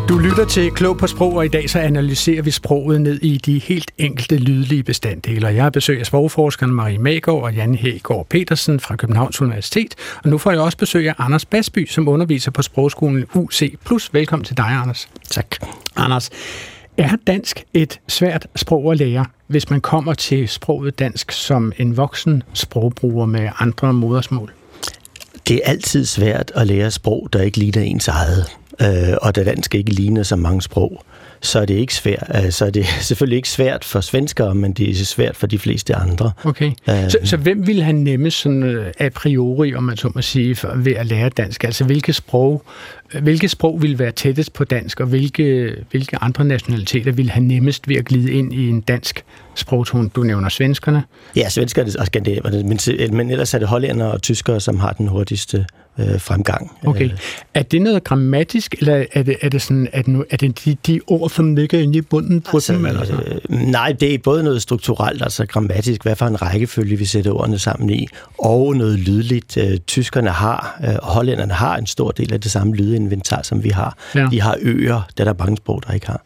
Du lytter til Klog på Sprog, og i dag så analyserer vi sproget ned i de helt enkelte lydlige bestanddele. Jeg har besøg af sprogforskeren Marie Magård og Jan Hægaard Petersen fra Københavns Universitet. Og nu får jeg også besøg af Anders Basby, som underviser på sprogskolen UC+. Velkommen til dig, Anders. Tak. Anders, er dansk et svært sprog at lære, hvis man kommer til sproget dansk som en voksen sprogbruger med andre modersmål? Det er altid svært at lære sprog, der ikke ligner ens eget, øh, og da dansk ikke ligner så mange sprog så er det ikke svært. Øh, så er det selvfølgelig ikke svært for svenskere, men det er svært for de fleste andre. Okay. Uh, så, så hvem vil have nemmest sådan a priori, om man så må sige, for, ved at lære dansk? Altså hvilke sprog, hvilke sprog vil være tættest på dansk, og hvilke, hvilke andre nationaliteter vil have nemmest ved at glide ind i en dansk sprogtone? Du nævner svenskerne. Ja, svenskerne og skandinaverne, men, men ellers er det hollændere og tyskere, som har den hurtigste øh, fremgang. Okay. Øh. Er det noget grammatisk, eller er det, er det, sådan, er det, nu, er det de, de ord, som ligger inde i bunden på altså, dem? Eller? Øh, nej, det er både noget strukturelt, altså grammatisk, hvad for en rækkefølge vi sætter ordene sammen i, og noget lydligt. Øh, tyskerne har, øh, og hollænderne har en stor del af det samme lydinventar, som vi har. Ja. De har øer, der der er mange sprog, der ikke har.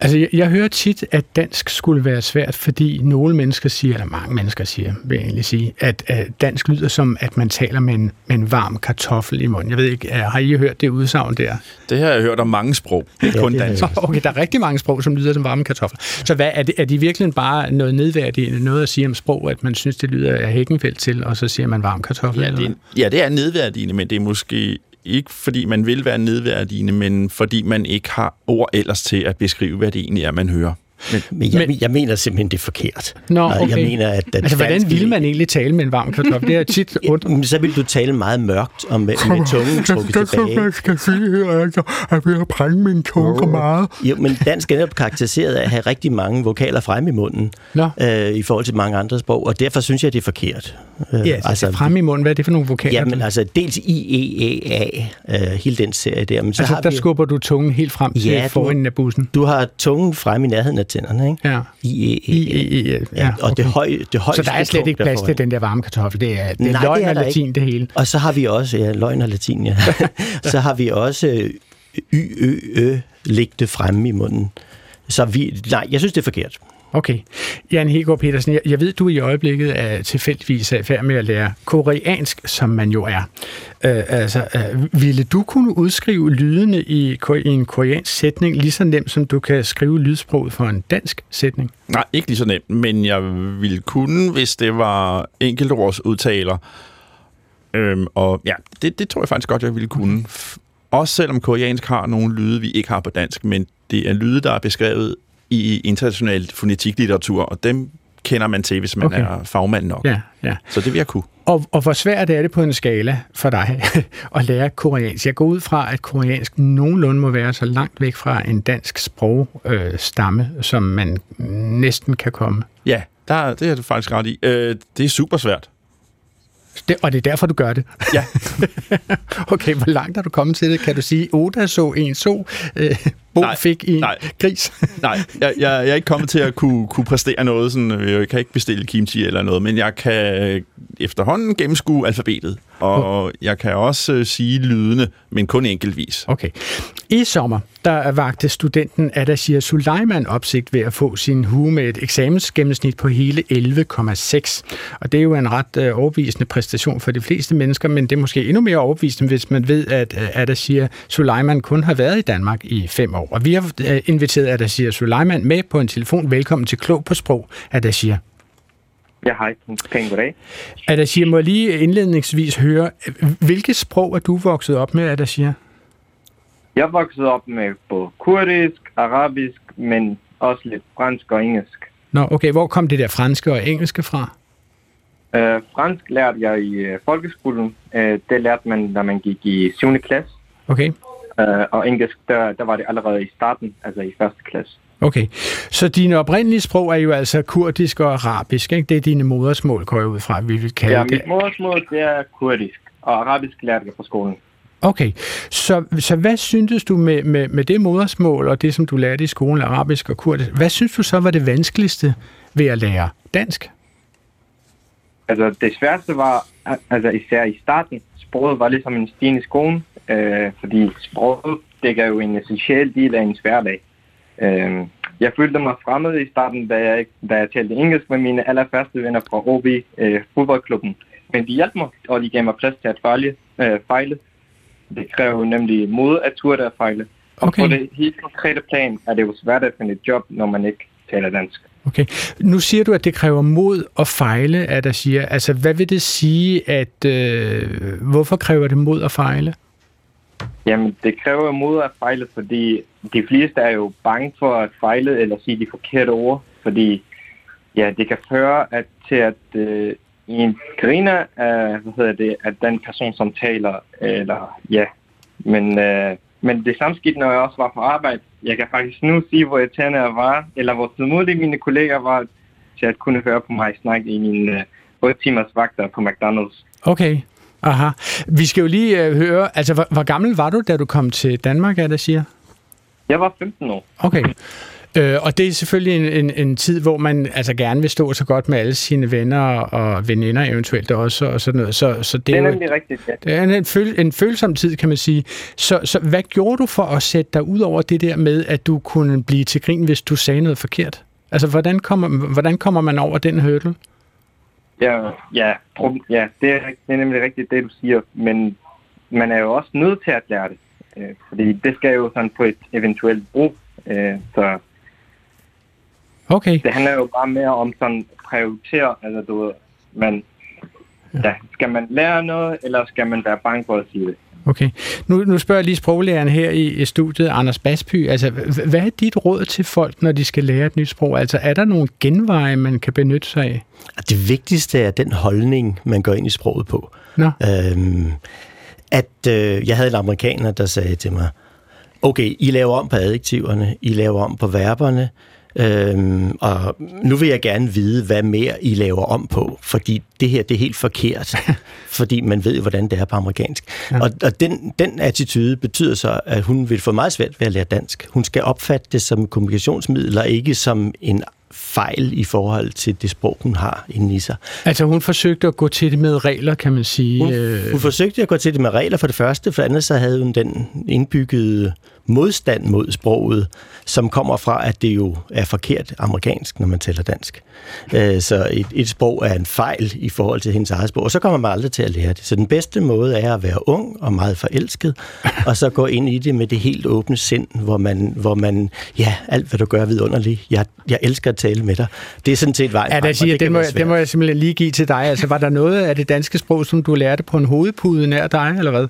Altså, jeg, jeg hører tit, at dansk skulle være svært, fordi nogle mennesker siger, eller mange mennesker siger, vil jeg egentlig sige, at, at dansk lyder som, at man taler med en, med en varm kartoffel i munden. Jeg ved ikke, har I hørt det udsagn der? Det har jeg hørt om mange sprog, ikke kun dansk. Okay, der er rigtig mange sprog, som lyder som varme kartofler. Så hvad, er, det, er de virkelig bare noget nedværdigende, noget at sige om sprog, at man synes, det lyder af Hækkenfeldt til, og så siger man varm kartoffel? Ja, det, ja, det er nedværdigende, men det er måske ikke fordi man vil være nedværdigende, men fordi man ikke har ord ellers til at beskrive, hvad det egentlig er, man hører. Men, men, jeg, men jeg mener simpelthen, det er forkert. Nå, okay. Jeg mener, at, at altså, hvordan vil man egentlig tale med en varm kartoffel? Det er tit ondt. Så vil du tale meget mørkt og med, med tungen trukket tilbage. Jeg skal sige her, altså, at jeg vil brænde min tunge oh. meget. Jo, men dansk er karakteriseret af at have rigtig mange vokaler frem i munden øh, i forhold til mange andre sprog, og derfor synes jeg, det er forkert. Øh, ja, altså, altså frem i munden, hvad er det for nogle vokaler? Jamen altså, dels I, E, E, A, øh, hele den serie der. Men så altså, har der vi, skubber du tungen helt frem til ja, forenden af bussen? Du har tungen frem i nærheden af tænderne, ikke? Ja. I, E, E, E, E, ja. Og det, høj, det højeste Så der er slet ikke plads til den der varme kartoffel. Det er, det er Nej, løgn det er og latin, det hele. Og så har vi også, ja, løgn og latin, ja. så har vi også Y, Ø, Ø, ligge fremme i munden. Så vi, nej, jeg synes, det er forkert. Okay. Jan Hegård Petersen, jeg, jeg ved, du i øjeblikket er tilfældigvis er færdig med at lære koreansk, som man jo er. Øh, altså, øh, ville du kunne udskrive lydene i, i en koreansk sætning lige så nemt, som du kan skrive lydsproget for en dansk sætning? Nej, ikke lige så nemt, men jeg ville kunne, hvis det var enkeltårsudtaler. Øhm, og ja, det, det tror jeg faktisk godt, jeg ville kunne. Også selvom koreansk har nogle lyde, vi ikke har på dansk, men det er lyde, der er beskrevet i international fonetiklitteratur, og dem kender man til, hvis man okay. er fagmand nok. Ja, ja. Så det vil jeg kunne. Og, og hvor svært er det på en skala for dig at lære koreansk? Jeg går ud fra, at koreansk nogenlunde må være så langt væk fra en dansk sprogstamme, øh, som man næsten kan komme. Ja, der, det er du faktisk ret i. Øh, det er super svært. Det, og det er derfor, du gør det? Ja. okay, hvor langt er du kommet til det? Kan du sige, Oda så en så, øh, Bo nej, fik i nej, gris? nej, jeg, jeg, jeg er ikke kommet til at kunne, kunne præstere noget. Sådan, jeg kan ikke bestille kimchi eller noget, men jeg kan efterhånden gennemskue alfabetet. Og jeg kan også øh, sige lydene, men kun enkeltvis. Okay. I sommer, der vagte studenten Adashir Suleiman opsigt ved at få sin hue med et eksamensgennemsnit på hele 11,6. Og det er jo en ret øh, overbevisende præstation for de fleste mennesker, men det er måske endnu mere overbevisende, hvis man ved, at øh, Adashir Suleiman kun har været i Danmark i fem år. Og vi har øh, inviteret Adashir Suleiman med på en telefon. Velkommen til Klog på Sprog, Adashir. Ja, hej. Pæn goddag. Adashir, må jeg lige indledningsvis høre, hvilket sprog er du vokset op med, Adashir? Jeg voksede op med på kurdisk, arabisk, men også lidt fransk og engelsk. Nå, okay. Hvor kom det der franske og engelske fra? Uh, fransk lærte jeg i uh, folkeskolen. Uh, det lærte man, da man gik i 7. klasse. Okay. Øh, og engelsk, der, der var det allerede i starten, altså i første klasse. Okay, så dine oprindelige sprog er jo altså kurdisk og arabisk, ikke? Det er dine modersmål, går jeg ud fra, vi vil kalde Ja, det. mit modersmål, det er kurdisk, og arabisk lærte jeg på skolen. Okay, så, så hvad syntes du med, med, med det modersmål og det, som du lærte i skolen, arabisk og kurdisk, hvad synes du så var det vanskeligste ved at lære dansk? Altså, det sværeste var, altså især i starten, sproget var ligesom en sten i skoen, øh, fordi sproget dækker jo en essentiel del af ens hverdag. Øh, jeg følte mig fremmed i starten, da jeg, da jeg talte engelsk med mine allerførste venner fra OB, øh, fodboldklubben. Men de hjalp mig, og de gav mig plads til at fejle. Øh, fejle. Det kræver nemlig mod at turde at fejle. Og Okay. på det helt konkrete plan er det jo svært at finde et job, når man ikke taler dansk. Okay. Nu siger du, at det kræver mod at fejle, at der siger. Altså, hvad vil det sige, at... Øh, hvorfor kræver det mod at fejle? Jamen, det kræver mod at fejle, fordi de fleste er jo bange for at fejle eller sige de forkerte ord, fordi ja, det kan føre at, til, at øh, en griner af, hvad hedder det, at den person, som taler, eller ja, men, øh, men det samme skete, når jeg også var på arbejde. Jeg kan faktisk nu sige, hvor irriterende jeg var, eller hvor tålmodige mine kolleger var til at kunne høre på mig snakke i mine øh, 8 timers vagter på McDonald's. Okay. Aha. Vi skal jo lige øh, høre, altså, hvor, hvor gammel var du, da du kom til Danmark, er det siger? Jeg var 15 år. Okay. Øh, og det er selvfølgelig en, en, en tid, hvor man altså gerne vil stå så godt med alle sine venner og veninder eventuelt også, og sådan noget. Så, så det, Det er er nemlig rigtigt, ja. det er en, føl, en følsom tid, kan man sige. Så, så hvad gjorde du for at sætte dig ud over det der med, at du kunne blive til grin, hvis du sagde noget forkert? Altså, hvordan kommer, hvordan kommer man over den hurdle? Ja, ja, ja det, er, det er nemlig rigtigt, det du siger, men man er jo også nødt til at lære det, øh, fordi det skal jo sådan på et eventuelt brug, øh, så Okay. det handler jo bare mere om sådan prioritere, altså du ved, man, ja, skal man lære noget, eller skal man være bange for at sige det? Okay. Nu, nu spørger jeg lige sproglæreren her i, i studiet, Anders Basby. Altså, hvad er dit råd til folk, når de skal lære et nyt sprog? Altså, er der nogle genveje, man kan benytte sig af? Det vigtigste er den holdning, man går ind i sproget på. Nå. Øhm, at øh, jeg havde en amerikaner, der sagde til mig, okay, I laver om på adjektiverne, I laver om på verberne, øhm, og nu vil jeg gerne vide, hvad mere I laver om på, fordi det her det er helt forkert, fordi man ved jo, hvordan det er på amerikansk. Ja. Og, og den, den attitude betyder så, at hun vil få meget svært ved at lære dansk. Hun skal opfatte det som kommunikationsmiddel, og ikke som en fejl i forhold til det sprog, hun har inde i sig. Altså, hun forsøgte at gå til det med regler, kan man sige. Hun, Øh, hun forsøgte at gå til det med regler for det første, for andet så havde hun den indbyggede modstand mod sproget, som kommer fra, at det jo er forkert amerikansk, når man taler dansk. Øh, Så et, et sprog er en fejl i forhold til hendes eget sprog, og så kommer man aldrig til at lære det. Så den bedste måde er at være ung og meget forelsket, og så gå ind i det med det helt åbne sind, hvor man, hvor man ja, alt hvad du gør er vidunderligt. Jeg, jeg elsker at tale med dig. Det er sådan set vejen Ja, der siger, det det, må, det må jeg simpelthen lige give til dig. Altså, var der noget af det danske sprog, som du lærte på en hovedpude nær dig, eller hvad?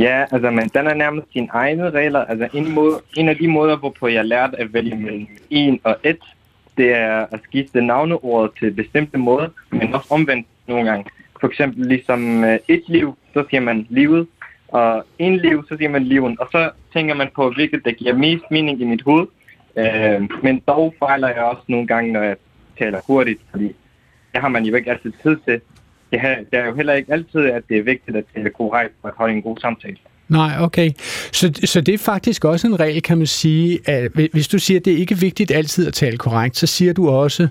Ja, altså, men den er nærmest sine egne regler. Altså, en, måde, en af de måder, hvorpå jeg lærte at vælge mellem en og et, det er at skifte navneordet til bestemte måder, men også omvendt nogle gange. For eksempel ligesom øh, et liv, så siger man livet, og en liv, så siger man liven. Og så tænker man på, hvilket der giver mest mening i mit hoved. Øh, men dog fejler jeg også nogle gange, når jeg taler hurtigt, fordi det har man jo ikke altid tid til. Det, her, det er jo heller ikke altid, at det er vigtigt at tale korrekt for at holde en god samtale. Nej, okay. Så, så det er faktisk også en regel, kan man sige, at hvis du siger, at det er ikke vigtigt altid at tale korrekt, så siger du også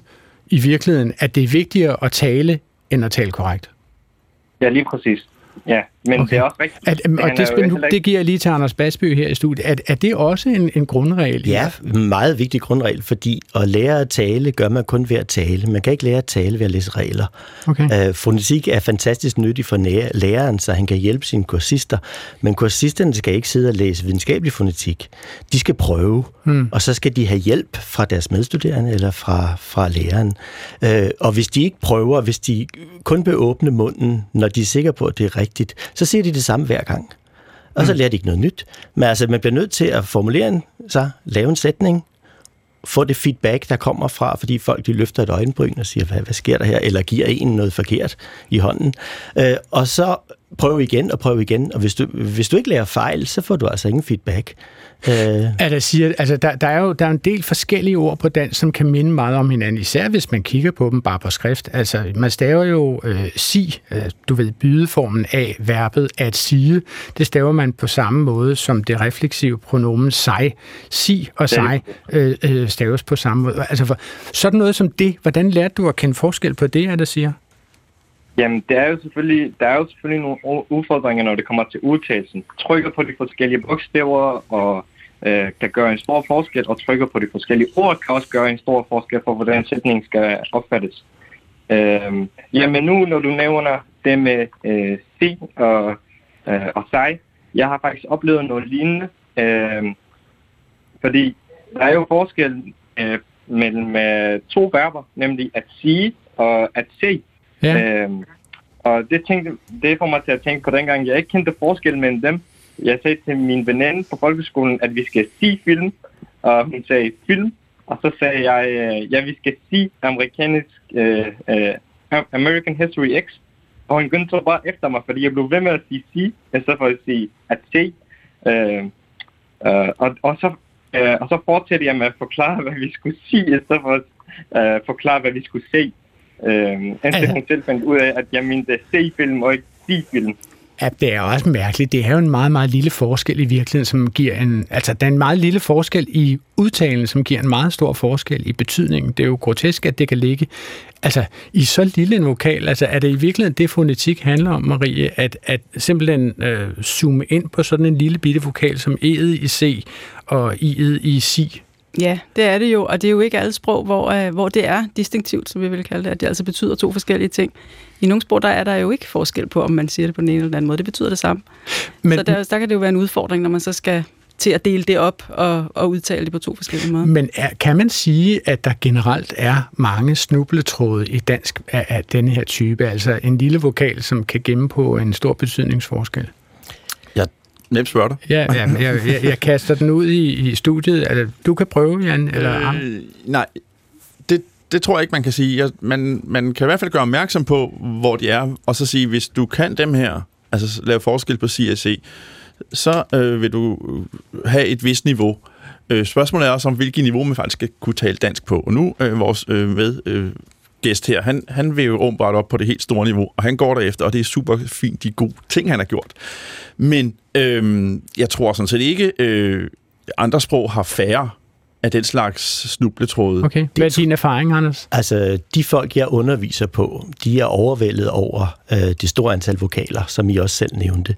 i virkeligheden, at det er vigtigere at tale, end at tale korrekt. Ja, lige præcis. Ja, men Okay. det er også rigtigt. At, og handler det, nu, heller ikke- det giver jeg lige til Anders Basby her i studiet. Er, er det også en, en grundregel? Ja, meget vigtig grundregel, fordi at lære at tale gør man kun ved at tale. Man kan ikke lære at tale ved at læse regler. Okay. Øh, fonetik er fantastisk nyttig for næ- læreren, så han kan hjælpe sine kursister. Men kursisterne skal ikke sidde og læse videnskabelig fonetik. De skal prøve, hmm. og så skal de have hjælp fra deres medstuderende eller fra, fra læreren. Øh, og hvis de ikke prøver, hvis de kun vil åbne munden, når de er sikre på, at det er rigtigt, så siger de det samme hver gang. Og så lærer de ikke noget nyt. Men altså, man bliver nødt til at formulere en, så lave en sætning, få det feedback, der kommer fra, fordi folk de løfter et øjenbryn og siger, hvad, hvad sker der her, eller giver en noget forkert i hånden. Øh, og så prøv igen og prøv igen, og hvis du, hvis du ikke lærer fejl, så får du altså ingen feedback. Øh. Er der, siger, altså der, der, er jo der er en del forskellige ord på dansk, som kan minde meget om hinanden, især hvis man kigger på dem bare på skrift. Altså, man staver jo øh, sig, øh, du ved, bydeformen af verbet at sige. Det staver man på samme måde som det refleksive pronomen sig. Sig og sig øh, øh, staves på samme måde. Altså, for, sådan noget som det, hvordan lærte du at kende forskel på det, er der siger? Jamen, det er jo selvfølgelig, der er jo selvfølgelig nogle udfordringer, når det kommer til udtalelsen. Trykker på de forskellige bogstaver og øh, kan gøre en stor forskel, og trykker på de forskellige ord kan også gøre en stor forskel for, hvordan sætningen skal opfattes. Øh, jamen nu, når du nævner det med øh, sig og, øh, og sig, jeg har faktisk oplevet noget lignende, øh, fordi der er jo forskel øh, mellem øh, to verber, nemlig at sige og at se. Ja. Øhm, og det, tænkte, det får mig til at tænke på dengang, jeg ikke kendte forskel mellem dem. Jeg sagde til min veninde på folkeskolen, at vi skal sige film, og hun sagde film. Og så sagde jeg, øh, ja, vi skal sige amerikansk, øh, øh, American History X. Og hun begyndte så bare efter mig, fordi jeg blev ved med at sige sige, i stedet for at sige at se. Øh, øh, og, og, så, uh, og så fortsatte jeg med at forklare, hvad vi skulle sige, i stedet for at uh, forklare, hvad vi skulle se. Øh, indtil hun selv fandt ud af, at jeg mente C-film og ikke C-film. Ja, det er også mærkeligt. Det er jo en meget, meget lille forskel i virkeligheden, som giver en... Altså, der er en meget lille forskel i udtalen, som giver en meget stor forskel i betydningen. Det er jo grotesk, at det kan ligge altså, i så lille en vokal. Altså, er det i virkeligheden det, fonetik handler om, Marie? At, at simpelthen øh, zoome ind på sådan en lille bitte vokal som E'et i C og I'et i Si? Ja, det er det jo, og det er jo ikke alle sprog, hvor, øh, hvor det er distinktivt, som vi vil kalde det, at det altså betyder to forskellige ting. I nogle sprog, der er der jo ikke forskel på, om man siger det på den ene eller den anden måde. Det betyder det samme. Men, så der, der kan det jo være en udfordring, når man så skal til at dele det op og, og udtale det på to forskellige måder. Men er, kan man sige, at der generelt er mange snubletråde i dansk af, af denne her type, altså en lille vokal, som kan gemme på en stor betydningsforskel? Nemt spørger Ja, ja jeg, jeg, jeg kaster den ud i, i studiet. Altså, du kan prøve, Jan, eller øh, Nej, det, det tror jeg ikke, man kan sige. Jeg, man, man kan i hvert fald gøre opmærksom på, hvor de er, og så sige, hvis du kan dem her, altså lave forskel på CSC, så øh, vil du have et vist niveau. Øh, spørgsmålet er også om, hvilket niveau man faktisk skal kunne tale dansk på. Og nu øh, vores øh, med øh, gæst her, han, han vil jo åbenbart op på det helt store niveau, og han går derefter, og det er super fint, de gode ting, han har gjort. Men øhm, jeg tror sådan set ikke, øh, andre sprog har færre af den slags snubletråde. Okay. Hvad er din erfaring, Anders? Altså, de folk, jeg underviser på, de er overvældet over øh, det store antal vokaler, som I også selv nævnte.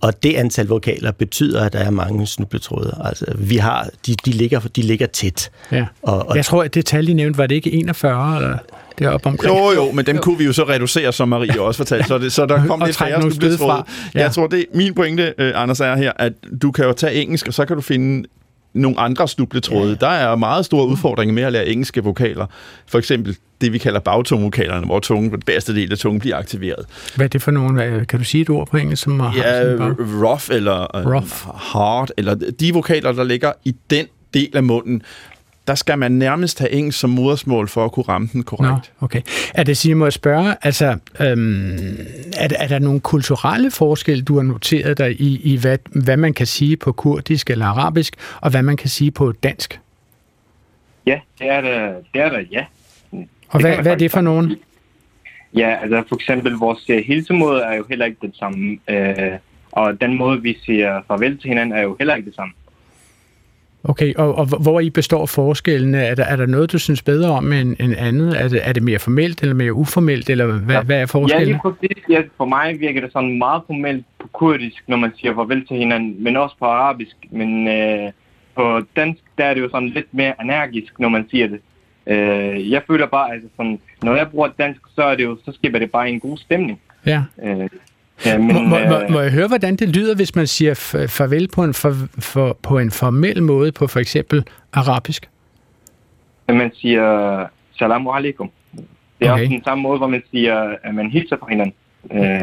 Og det antal vokaler betyder, at der er mange snubletråde. Altså, vi har, de, de, ligger, de ligger tæt. Ja. Og, og jeg tror, at det tal, I nævnte, var det ikke 41? Eller? deroppe omkring. Jo, jo, men dem jo. kunne vi jo så reducere, som Marie også fortalte. Så, det, så der kom lidt færre snubletråde. Ja. Jeg tror, det min pointe, uh, Anders, er her, at du kan jo tage engelsk, og så kan du finde nogle andre snubletråde. Ja. Der er meget store udfordringer med at lære engelske vokaler. For eksempel det, vi kalder bagtungvokalerne, hvor tungen, den bedste del af tungen bliver aktiveret. Hvad er det for nogen? Kan du sige et ord på engelsk? Som ja, rough eller øh, rough. hard, eller de vokaler, der ligger i den del af munden, der skal man nærmest have engelsk som modersmål for at kunne ramme den korrekt. Nå, okay. Er det, Signe, må jeg spørge, altså, øhm, er, er der nogle kulturelle forskelle, du har noteret dig i, i hvad, hvad man kan sige på kurdisk eller arabisk, og hvad man kan sige på dansk? Ja, det er der, det er der ja. Og hvad, hvad er det for nogen? Ja, altså for eksempel vores øh, hilsemåde er jo heller ikke det samme, øh, og den måde, vi siger farvel til hinanden, er jo heller ikke det samme. Okay, og, og hvor I består forskellene? Er der, er der noget, du synes bedre om end, end andet? Er det, er det mere formelt eller mere uformelt, eller hvad, ja. hvad er forskellen? Ja, lige præcis. Ja, for mig virker det sådan meget formelt på kurdisk, når man siger farvel til hinanden, men også på arabisk. Men øh, på dansk, der er det jo sådan lidt mere energisk, når man siger det. Øh, jeg føler bare, altså sådan, når jeg bruger dansk, så er det jo, så skaber det bare en god stemning. Ja. Øh, Ja, men, må, må, må, må jeg høre, hvordan det lyder, hvis man siger farvel på en, for, for, på en formel måde på for eksempel arabisk? Man siger salamu alaikum. Det er okay. også den samme måde, hvor man siger, at man hilser på hinanden. Øh.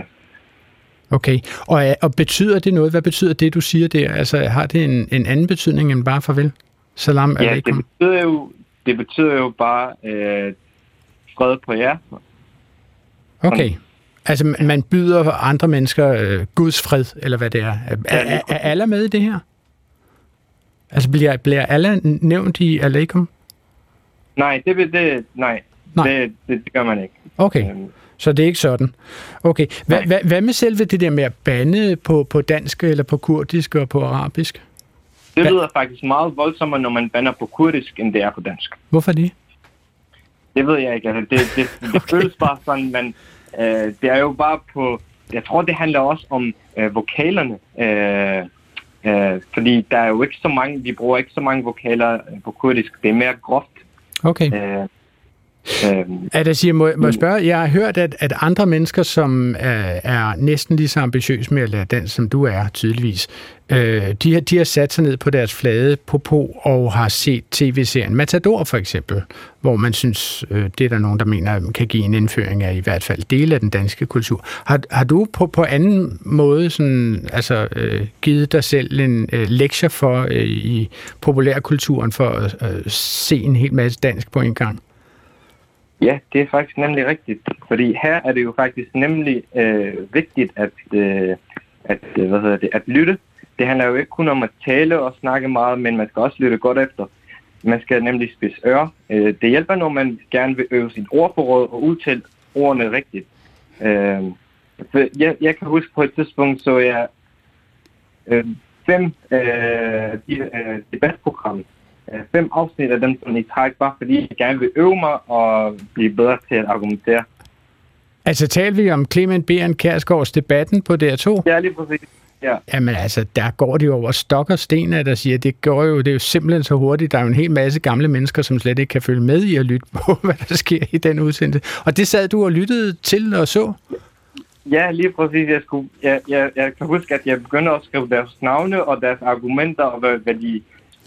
Okay, og, og betyder det noget? Hvad betyder det, du siger der? Altså, har det en, en anden betydning end bare farvel? Salam ja, alaikum. det betyder jo, det betyder jo bare øh, fred på jer. Okay. Altså, man byder andre mennesker øh, Guds fred, eller hvad det er. Er, er, er alle med i det her? Altså, bliver, bliver alle nævnt i Aleikum? Nej, det, det, nej. Nej. Det, det, det gør man ikke. Okay, Øhm, så det er ikke sådan. Okay, Hva, hva, hvad med selve det der med at bande på, på dansk, eller på kurdisk og på arabisk? det lyder faktisk meget voldsommere, når man bander på kurdisk, end det er på dansk. Hvorfor det? Det ved jeg ikke. Altså, det det, det okay. føles bare sådan, men øh, det er jo bare på... Jeg tror, det handler også om øh, vokalerne. Øh, øh, fordi der er jo ikke så mange... Vi bruger ikke så mange vokaler øh, på kurdisk. Det er mere groft. Okay. Øh, øh, Er der siger, må, må jeg spørge, jeg har hørt, at, at andre mennesker, som er, er næsten lige så ambitiøse med at lære dansk, som du er tydeligvis, øh, de, har, de har sat sig ned på deres flade på og har set tv-serien Matador for eksempel, hvor man synes, øh, det er der nogen, der mener, kan give en indføring af i hvert fald dele af den danske kultur. Har, har du på, på anden måde sådan, altså, øh, givet dig selv en øh, lektie for øh, i populærkulturen for at øh, se en hel masse dansk på en gang? Ja, det er faktisk nemlig rigtigt. Fordi her er det jo faktisk nemlig øh, vigtigt at, øh, at, øh, hvad hedder det, at lytte. Det handler jo ikke kun om at tale og snakke meget, men man skal også lytte godt efter. Man skal nemlig spidse ører. Øh, det hjælper, når man gerne vil øve sit ordforråd og udtale ordene rigtigt. Øh, jeg, jeg kan huske på et tidspunkt, så jeg øh, fem øh, de, øh, debatprogram øh, fem afsnit af dem sådan i træk, bare fordi jeg gerne vil øve mig og blive bedre til at argumentere. Altså taler vi om Clement Beren Kærsgaards debatten på DR2? Ja, lige præcis. Ja. Jamen altså, der går det jo over stok og sten, at der siger, det går jo, det er jo simpelthen så hurtigt. Der er jo en hel masse gamle mennesker, som slet ikke kan følge med i at lytte på, hvad der sker i den udsendelse. Og det sad du og lyttede til og så? ja, lige præcis. Jeg, skulle, jeg, jeg, jeg kan huske, at jeg begyndte at skrive deres navne og deres argumenter, og, hvad, hvad de,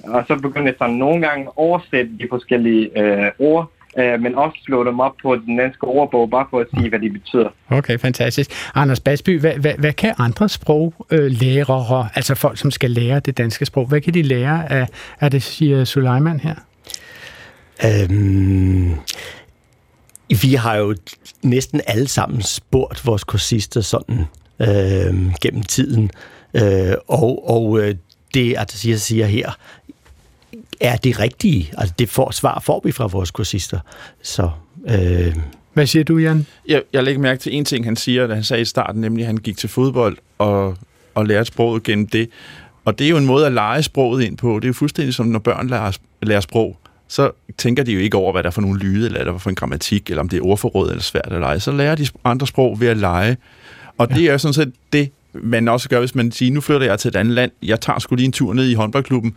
og så begyndte jeg sådan nogle gange at oversætte de forskellige øh, ord, øh, men også slå dem op på den danske ordbog, bare for at sige, hvad de betyder. Okay, fantastisk. Anders Basby, hvad, hvad, hvad kan andre sproglærere, altså folk, som skal lære det danske sprog, hvad kan de lære af, af det, siger Suleiman her? Øhm, vi har jo næsten alle sammen spurgt vores kursister sådan øh, gennem tiden, øh, og, og øh, det, altså jeg siger her, er det rigtige. Altså det får, svar får vi fra vores kursister. Så øh, Hvad siger du, Jan? Jeg, jeg lægger mærke til en ting, han siger, da han sagde i starten, nemlig at han gik til fodbold og, og lærte sproget gennem det. Og det er jo en måde at lege sproget ind på. Det er jo fuldstændig som, når børn lærer, lærer sprog, så tænker de jo ikke over, hvad der er for nogle lyde, eller hvad der er for en grammatik, eller om det er ordforråd eller svært at lege. Så lærer de andre sprog ved at lege. Og ja. det er jo sådan set det, man også gør, hvis man siger, nu flytter jeg til et andet land, jeg tager skulle lige en tur ned i håndboldklubben,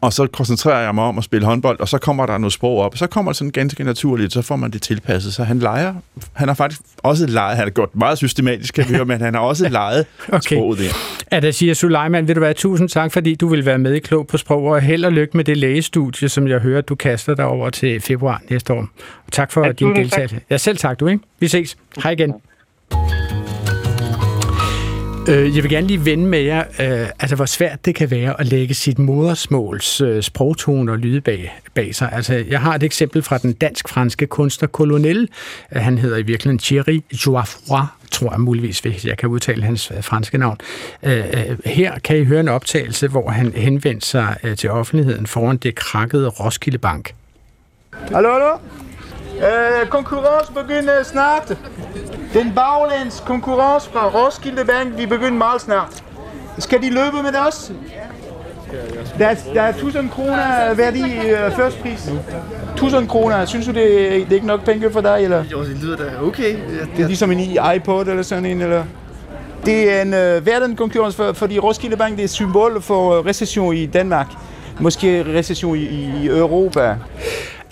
og så koncentrerer jeg mig om at spille håndbold, og så kommer der noget sprog op, så kommer det sådan ganske naturligt, så får man det tilpasset. Så han leger, han har faktisk også leget, han har gjort meget systematisk, kan vi høre, men han har også leget Okay. sproget der. Ja, der siger Suleiman, vil du være tusind tak, fordi du vil være med i Klog på Sprog, og held og lykke med det lægestudie, som jeg hører, du kaster dig over til februar næste år. Og tak for Ja, din deltagelse. Ja, selv tak du, ikke? Vi ses. Hej igen. Øh, Jeg vil gerne lige vende med jer, øh, altså hvor svært det kan være at lægge sit modersmåls øh, sprogtone og lyde bag, bag sig. Altså, jeg har et eksempel fra den dansk-franske kunstner Colonel. Han hedder i virkeligheden Thierry Joaffroy, tror jeg muligvis, hvis jeg kan udtale hans øh, franske navn. Øh, øh, Her kan I høre en optagelse, hvor han henvendte sig øh, til offentligheden foran det krakkede Roskilde Bank. Hallo, hallo? Øh, konkurrence begynder snart. Den baglæns konkurrence fra Roskilde Bank, vi begynder meget snart. Skal de løbe med os? Der er, der er 1000 kroner værdi øh, først pris. 1000 kroner, synes du det, det er ikke nok penge for dig, eller? Jo, det lyder da okay. Det er ligesom en iPod eller sådan en, eller? Det er en øh, verdenkonkurrence, for, fordi Roskilde Bank det er et symbol for øh, recession i Danmark. Måske recession i, i Europa.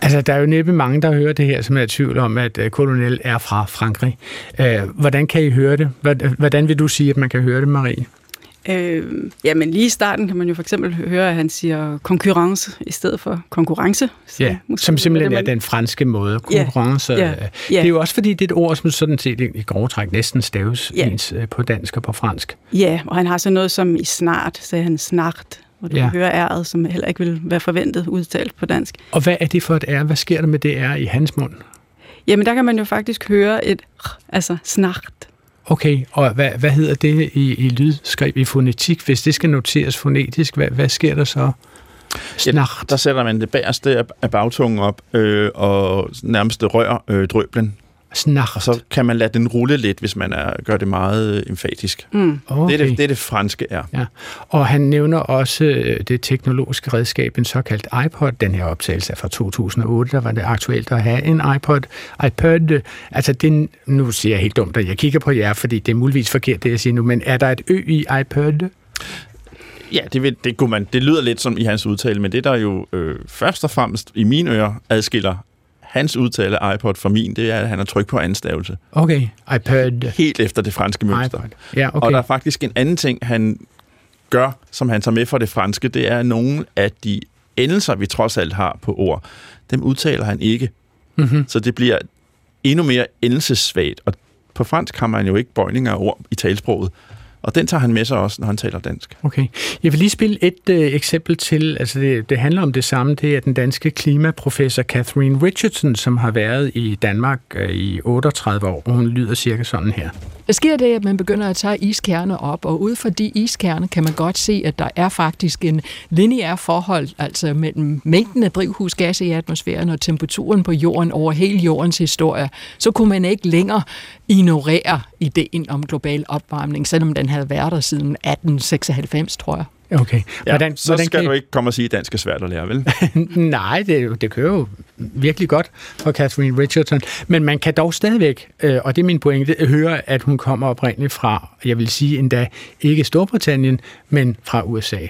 Altså, der er jo næppe mange, der hører det her, som er i tvivl om, at øh, Colonel er fra Frankrig. Øh, Hvordan kan I høre det? Hvad- Hvordan vil du sige, at man kan høre det, Marie? Øh, jamen lige i starten kan man jo for eksempel høre, at han siger konkurrence i stedet for konkurrence. Så Ja, måske som simpelthen det, er man- den franske måde. Ja, Konkurrence. ja, øh, ja. Det er jo også fordi, det er et ord, som sådan set i grove træk næsten staves Ja. ens øh, på dansk og på fransk. Ja, og han har så noget som i snart, sagde han snart, hvor du Ja. ja. hører R'et, som heller ikke vil være forventet udtalt på dansk. Og hvad er det for et R? Hvad sker der med det R i hans mund? Jamen der kan man jo faktisk høre et altså snart. Okay, og hvad, hvad hedder det i, i lydskriv i fonetik? Hvis det skal noteres fonetisk, hvad, hvad sker der så? Snart. Ja, der sætter man det bagerste af bagtungen op, øh, og nærmest rør øh, drøblen. Snart. Og så kan man lade den rulle lidt, hvis man er, gør det meget øh, emfatisk. Mm. Okay. Det, er det, det er det franske er. Ja. Og han nævner også øh, det teknologiske redskab, en såkaldt iPod. Den her optagelse er fra 2008, der var det aktuelt at have en iPod. iPod, altså den, nu siger jeg helt dumt, at jeg kigger på jer, fordi det er muligvis forkert, det jeg siger nu, men er der et ø i iPod? Ja, det, vil, det, kunne man, det lyder lidt som i hans udtale, men det der jo øh, først og fremmest i mine ører adskiller hans udtale af iPod fra min, det er, at han har tryk på anstavelse. Okay, iPod. Helt efter det franske mønster. iPod. Ja, okay. Og der er faktisk en anden ting, han gør, som han tager med fra det franske, det er, at nogle af de endelser, vi trods alt har på ord, dem udtaler han ikke. Mm-hmm. Så det bliver endnu mere endelsessvagt. Og på fransk har man jo ikke bøjninger af ord i talsproget. Og den tager han med sig også, når han taler dansk. Okay. Jeg vil lige spille et øh, eksempel til. Altså det, det handler om det samme. Det er den danske klimaprofessor Catherine Richardson, som har været i Danmark øh, i 38 år. Og hun lyder cirka sådan her. Der sker det, at man begynder at tage iskerner op, og ud fra de iskerner kan man godt se, at der er faktisk en lineær forhold, altså mellem mængden af drivhusgas i atmosfæren og temperaturen på jorden over hele jordens historie. Så kunne man ikke længere ignorere ideen om global opvarmning, selvom den havde været der siden 1896, tror jeg. Okay. Ja, hvordan, så hvordan skal kan... du ikke komme og sige, at dansk er svært at lære, vel? Nej, det, det kører jo virkelig godt for Catherine Richardson. Men man kan dog stadigvæk, øh, og det er min pointe, høre, at hun kommer oprindeligt fra, jeg vil sige endda ikke Storbritannien, men fra USA.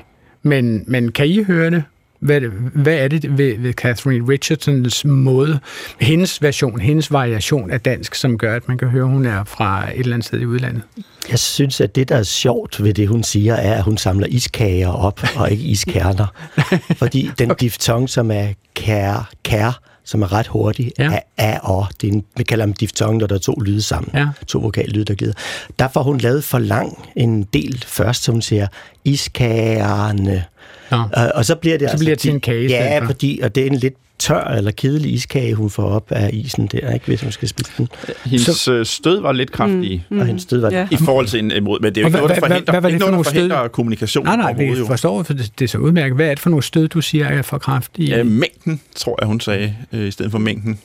Men, men kan I høre det? Hvad, hvad er det ved, ved Catherine Richardsons måde, hendes version, hendes variation af dansk, som gør, at man kan høre, at hun er fra et eller andet sted i udlandet? Jeg synes, at det, der er sjovt ved det, hun siger, er, at hun samler iskager op, og ikke iskerner. Fordi den okay. diftong, som er kær, kær som er ret hurtig, ja. er a og. Det er en, vi kalder dem diftong, når der er to lyde sammen. Ja. To vokallyde, der gider. Der får hun lavet for lang en del først, som hun siger, iskagerne. Ja. Og, og så bliver det så bliver det til en kage. Ja, fordi, og det er en lidt tør eller kedelig iskage, hun får op af isen der, ikke, hvis hun skal spise den. Hendes så, stød var lidt kraftig. Mm, mm, og hendes stød var... Ja. I forhold til en imod, men det er jo ikke noget, der forhindrer, hvad, hvad ikke noget, der forhindrer kommunikation Nej, nej, vi forstår, for det, det er så udmærket. Hvad er det for nogle stød, du siger er for kraftige? Ja, mængden, tror jeg, hun sagde, øh, i stedet for mængden.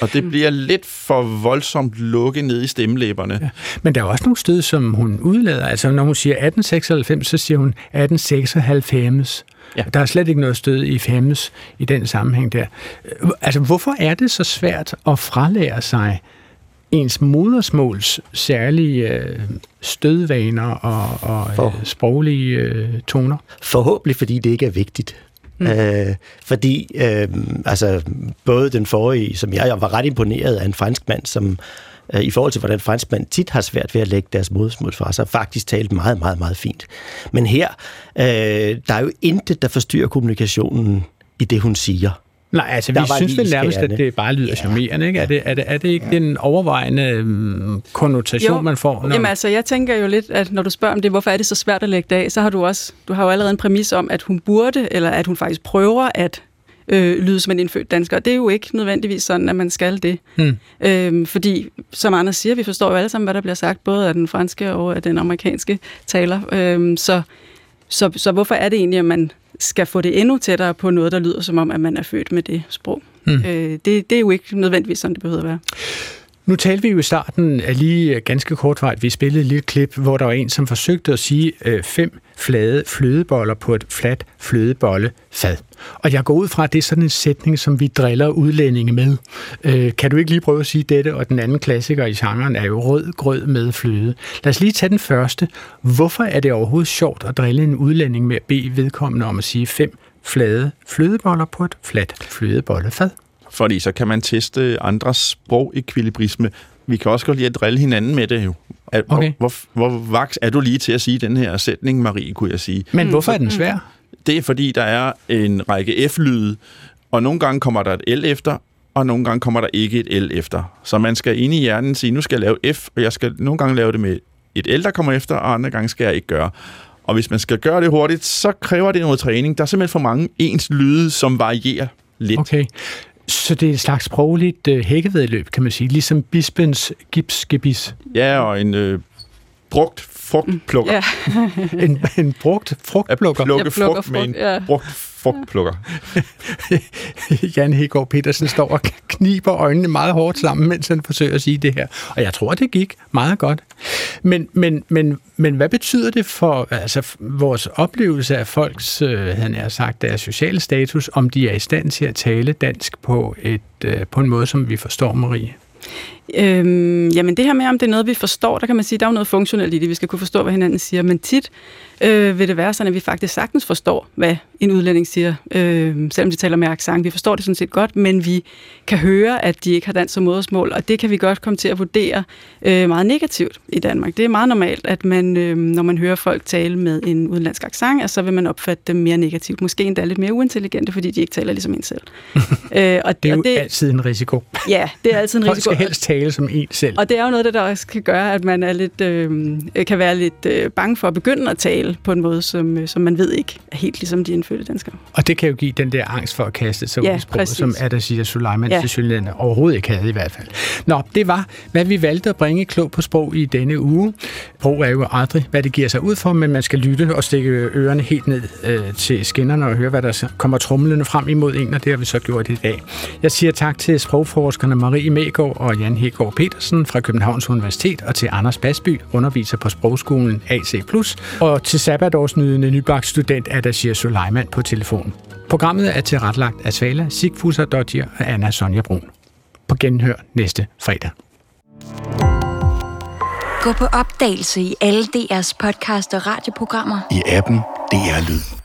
Og det bliver lidt for voldsomt lukket ned i stemmelæberne. Ja. Men der er også nogle stød, som hun udlader. Altså, når hun siger 1896, så siger hun 1896. Ja. Der er slet ikke noget stød i femmes i den sammenhæng der. Altså, hvorfor er det så svært at fralære sig ens modersmåls særlige øh, stødvaner og, og For, øh, sproglige øh, toner? Forhåbentlig, fordi det ikke er vigtigt. Mm. Øh, fordi øh, altså, både den forrige, som jeg, jeg var ret imponeret af en fransk mand, som øh, i forhold til, hvordan franskmænd tit har svært ved at lægge deres modersmål fra sig, faktisk talte meget, meget, meget fint. Men her, øh, der er jo intet, der forstyrrer kommunikationen i det, hun siger. Nej, altså vi synes vel nærmest, at det bare lyder ja. charmerende, ikke? Er det, er det, er det ikke ja. den overvejende um, konnotation, jo. man får? Når... Jamen altså, jeg tænker jo lidt, at når du spørger om det, hvorfor er det så svært at lægge det af, så har du også, du har jo allerede en præmis om, at hun burde, eller at hun faktisk prøver at øh, lyde som en indfødt dansker. Det er jo ikke nødvendigvis sådan, at man skal det. Hmm. Øhm, fordi, som Anders siger, vi forstår jo alle sammen, hvad der bliver sagt, både af den franske og af den amerikanske taler. Øhm, så, så, så hvorfor er det egentlig, at man skal få det endnu tættere på noget, der lyder som om, at man er født med det sprog? Hmm. Øh, det, det er jo ikke nødvendigvis sådan, det behøver at være. Nu talte vi jo i starten lige øh, ganske kort vej, vi spillede et lille klip, hvor der var en, som forsøgte at sige øh, fem flade flødeboller på et fladt flødebollefad. Og jeg går ud fra, at det er sådan en sætning, som vi driller udlændinge med. Øh, kan du ikke lige prøve at sige dette? Og den anden klassiker i genren er jo rød grød med fløde. Lad os lige tage den første. Hvorfor er det overhovedet sjovt at drille en udlænding med at bede vedkommende om at sige fem flade flødeboller på et fladt flødebollefad? Fordi så kan man teste andres sprogekvilibrisme. Vi kan også godt lide at drille hinanden med det jo. At, okay. hvor, hvor, hvor vaks er du lige til at sige den her sætning, Marie, kunne jeg sige. Men hvorfor er den svær? Det er fordi, der er en række F-lyde, og nogle gange kommer der et L efter, og nogle gange kommer der ikke et L efter. Så man skal ind i hjernen sige, nu skal jeg lave F, og jeg skal nogle gange lave det med et L, der kommer efter, og andre gange skal jeg ikke gøre. Og hvis man skal gøre det hurtigt, så kræver det noget træning. Der er simpelthen for mange ens lyde, som varierer lidt. Okay. Så det er et slags sprogligt øh, hækkevedløb, kan man sige, ligesom bispens gipsgebis. Ja, og en øh, brugt frugtplukker. Ja. en, en brugt frugtplukker. At plukke plukker frugt med en frugt, ja. brugt frugtplukker. Jan Hegård Petersen står og kniber øjnene meget hårdt sammen, mens han forsøger at sige det her. Og jeg tror, det gik meget godt. Men, men, men, men hvad betyder det for altså, vores oplevelse af folks, øh, han har sagt, deres sociale status, om de er i stand til at tale dansk på, et, øh, på en måde, som vi forstår, Marie? Øhm, jamen det her med, om det er noget, vi forstår, der kan man sige, der er jo noget funktionelt i det, vi skal kunne forstå, hvad hinanden siger, men tit øh, vil det være sådan, at vi faktisk sagtens forstår, hvad en udlænding siger, øh, selvom de taler med accent. Vi forstår det sådan set godt, men vi kan høre, at de ikke har dansk som modersmål, og det kan vi godt komme til at vurdere øh, meget negativt i Danmark. Det er meget normalt, at man, øh, når man hører folk tale med en udenlandsk accent, så vil man opfatte dem mere negativt. Måske endda lidt mere uintelligente, fordi de ikke taler ligesom en selv. øh, og, det er jo og det, altid en risiko. Ja, det er altid en risiko. Folk skal helst tale som en selv. Og det er jo noget, der også kan gøre, at man er lidt, øh, kan være lidt øh, bange for at begynde at tale på en måde, som, øh, som man ved ikke er helt ligesom de indfødte danskere. Og det kan jo give den der angst for at kaste sig ja, ud i sproget, præcis. som Adasir Suleiman ja. til overhovedet ikke havde i hvert fald. Nå, det var, hvad vi valgte at bringe klog på sprog i denne uge. Sprog er jo aldrig, hvad det giver sig ud for, men man skal lytte og stikke ørerne helt ned øh, til skinnerne og høre, hvad der kommer trumlende frem imod en, og det har vi så gjort i dag. Jeg siger tak til sprogforskerne Marie Megård og Jan Hegård Petersen fra Københavns Universitet og til Anders Basby, underviser på sprogskolen AC+, og til sabbatårsnydende nybagt student Adashir Suleiman på telefon. Programmet er tilrettelagt af Svala, Sigfuser Dodger og Anna Sonja Brun. På genhør næste fredag. Gå på opdagelse i alle DR's podcast og radioprogrammer. I appen DR Lyd.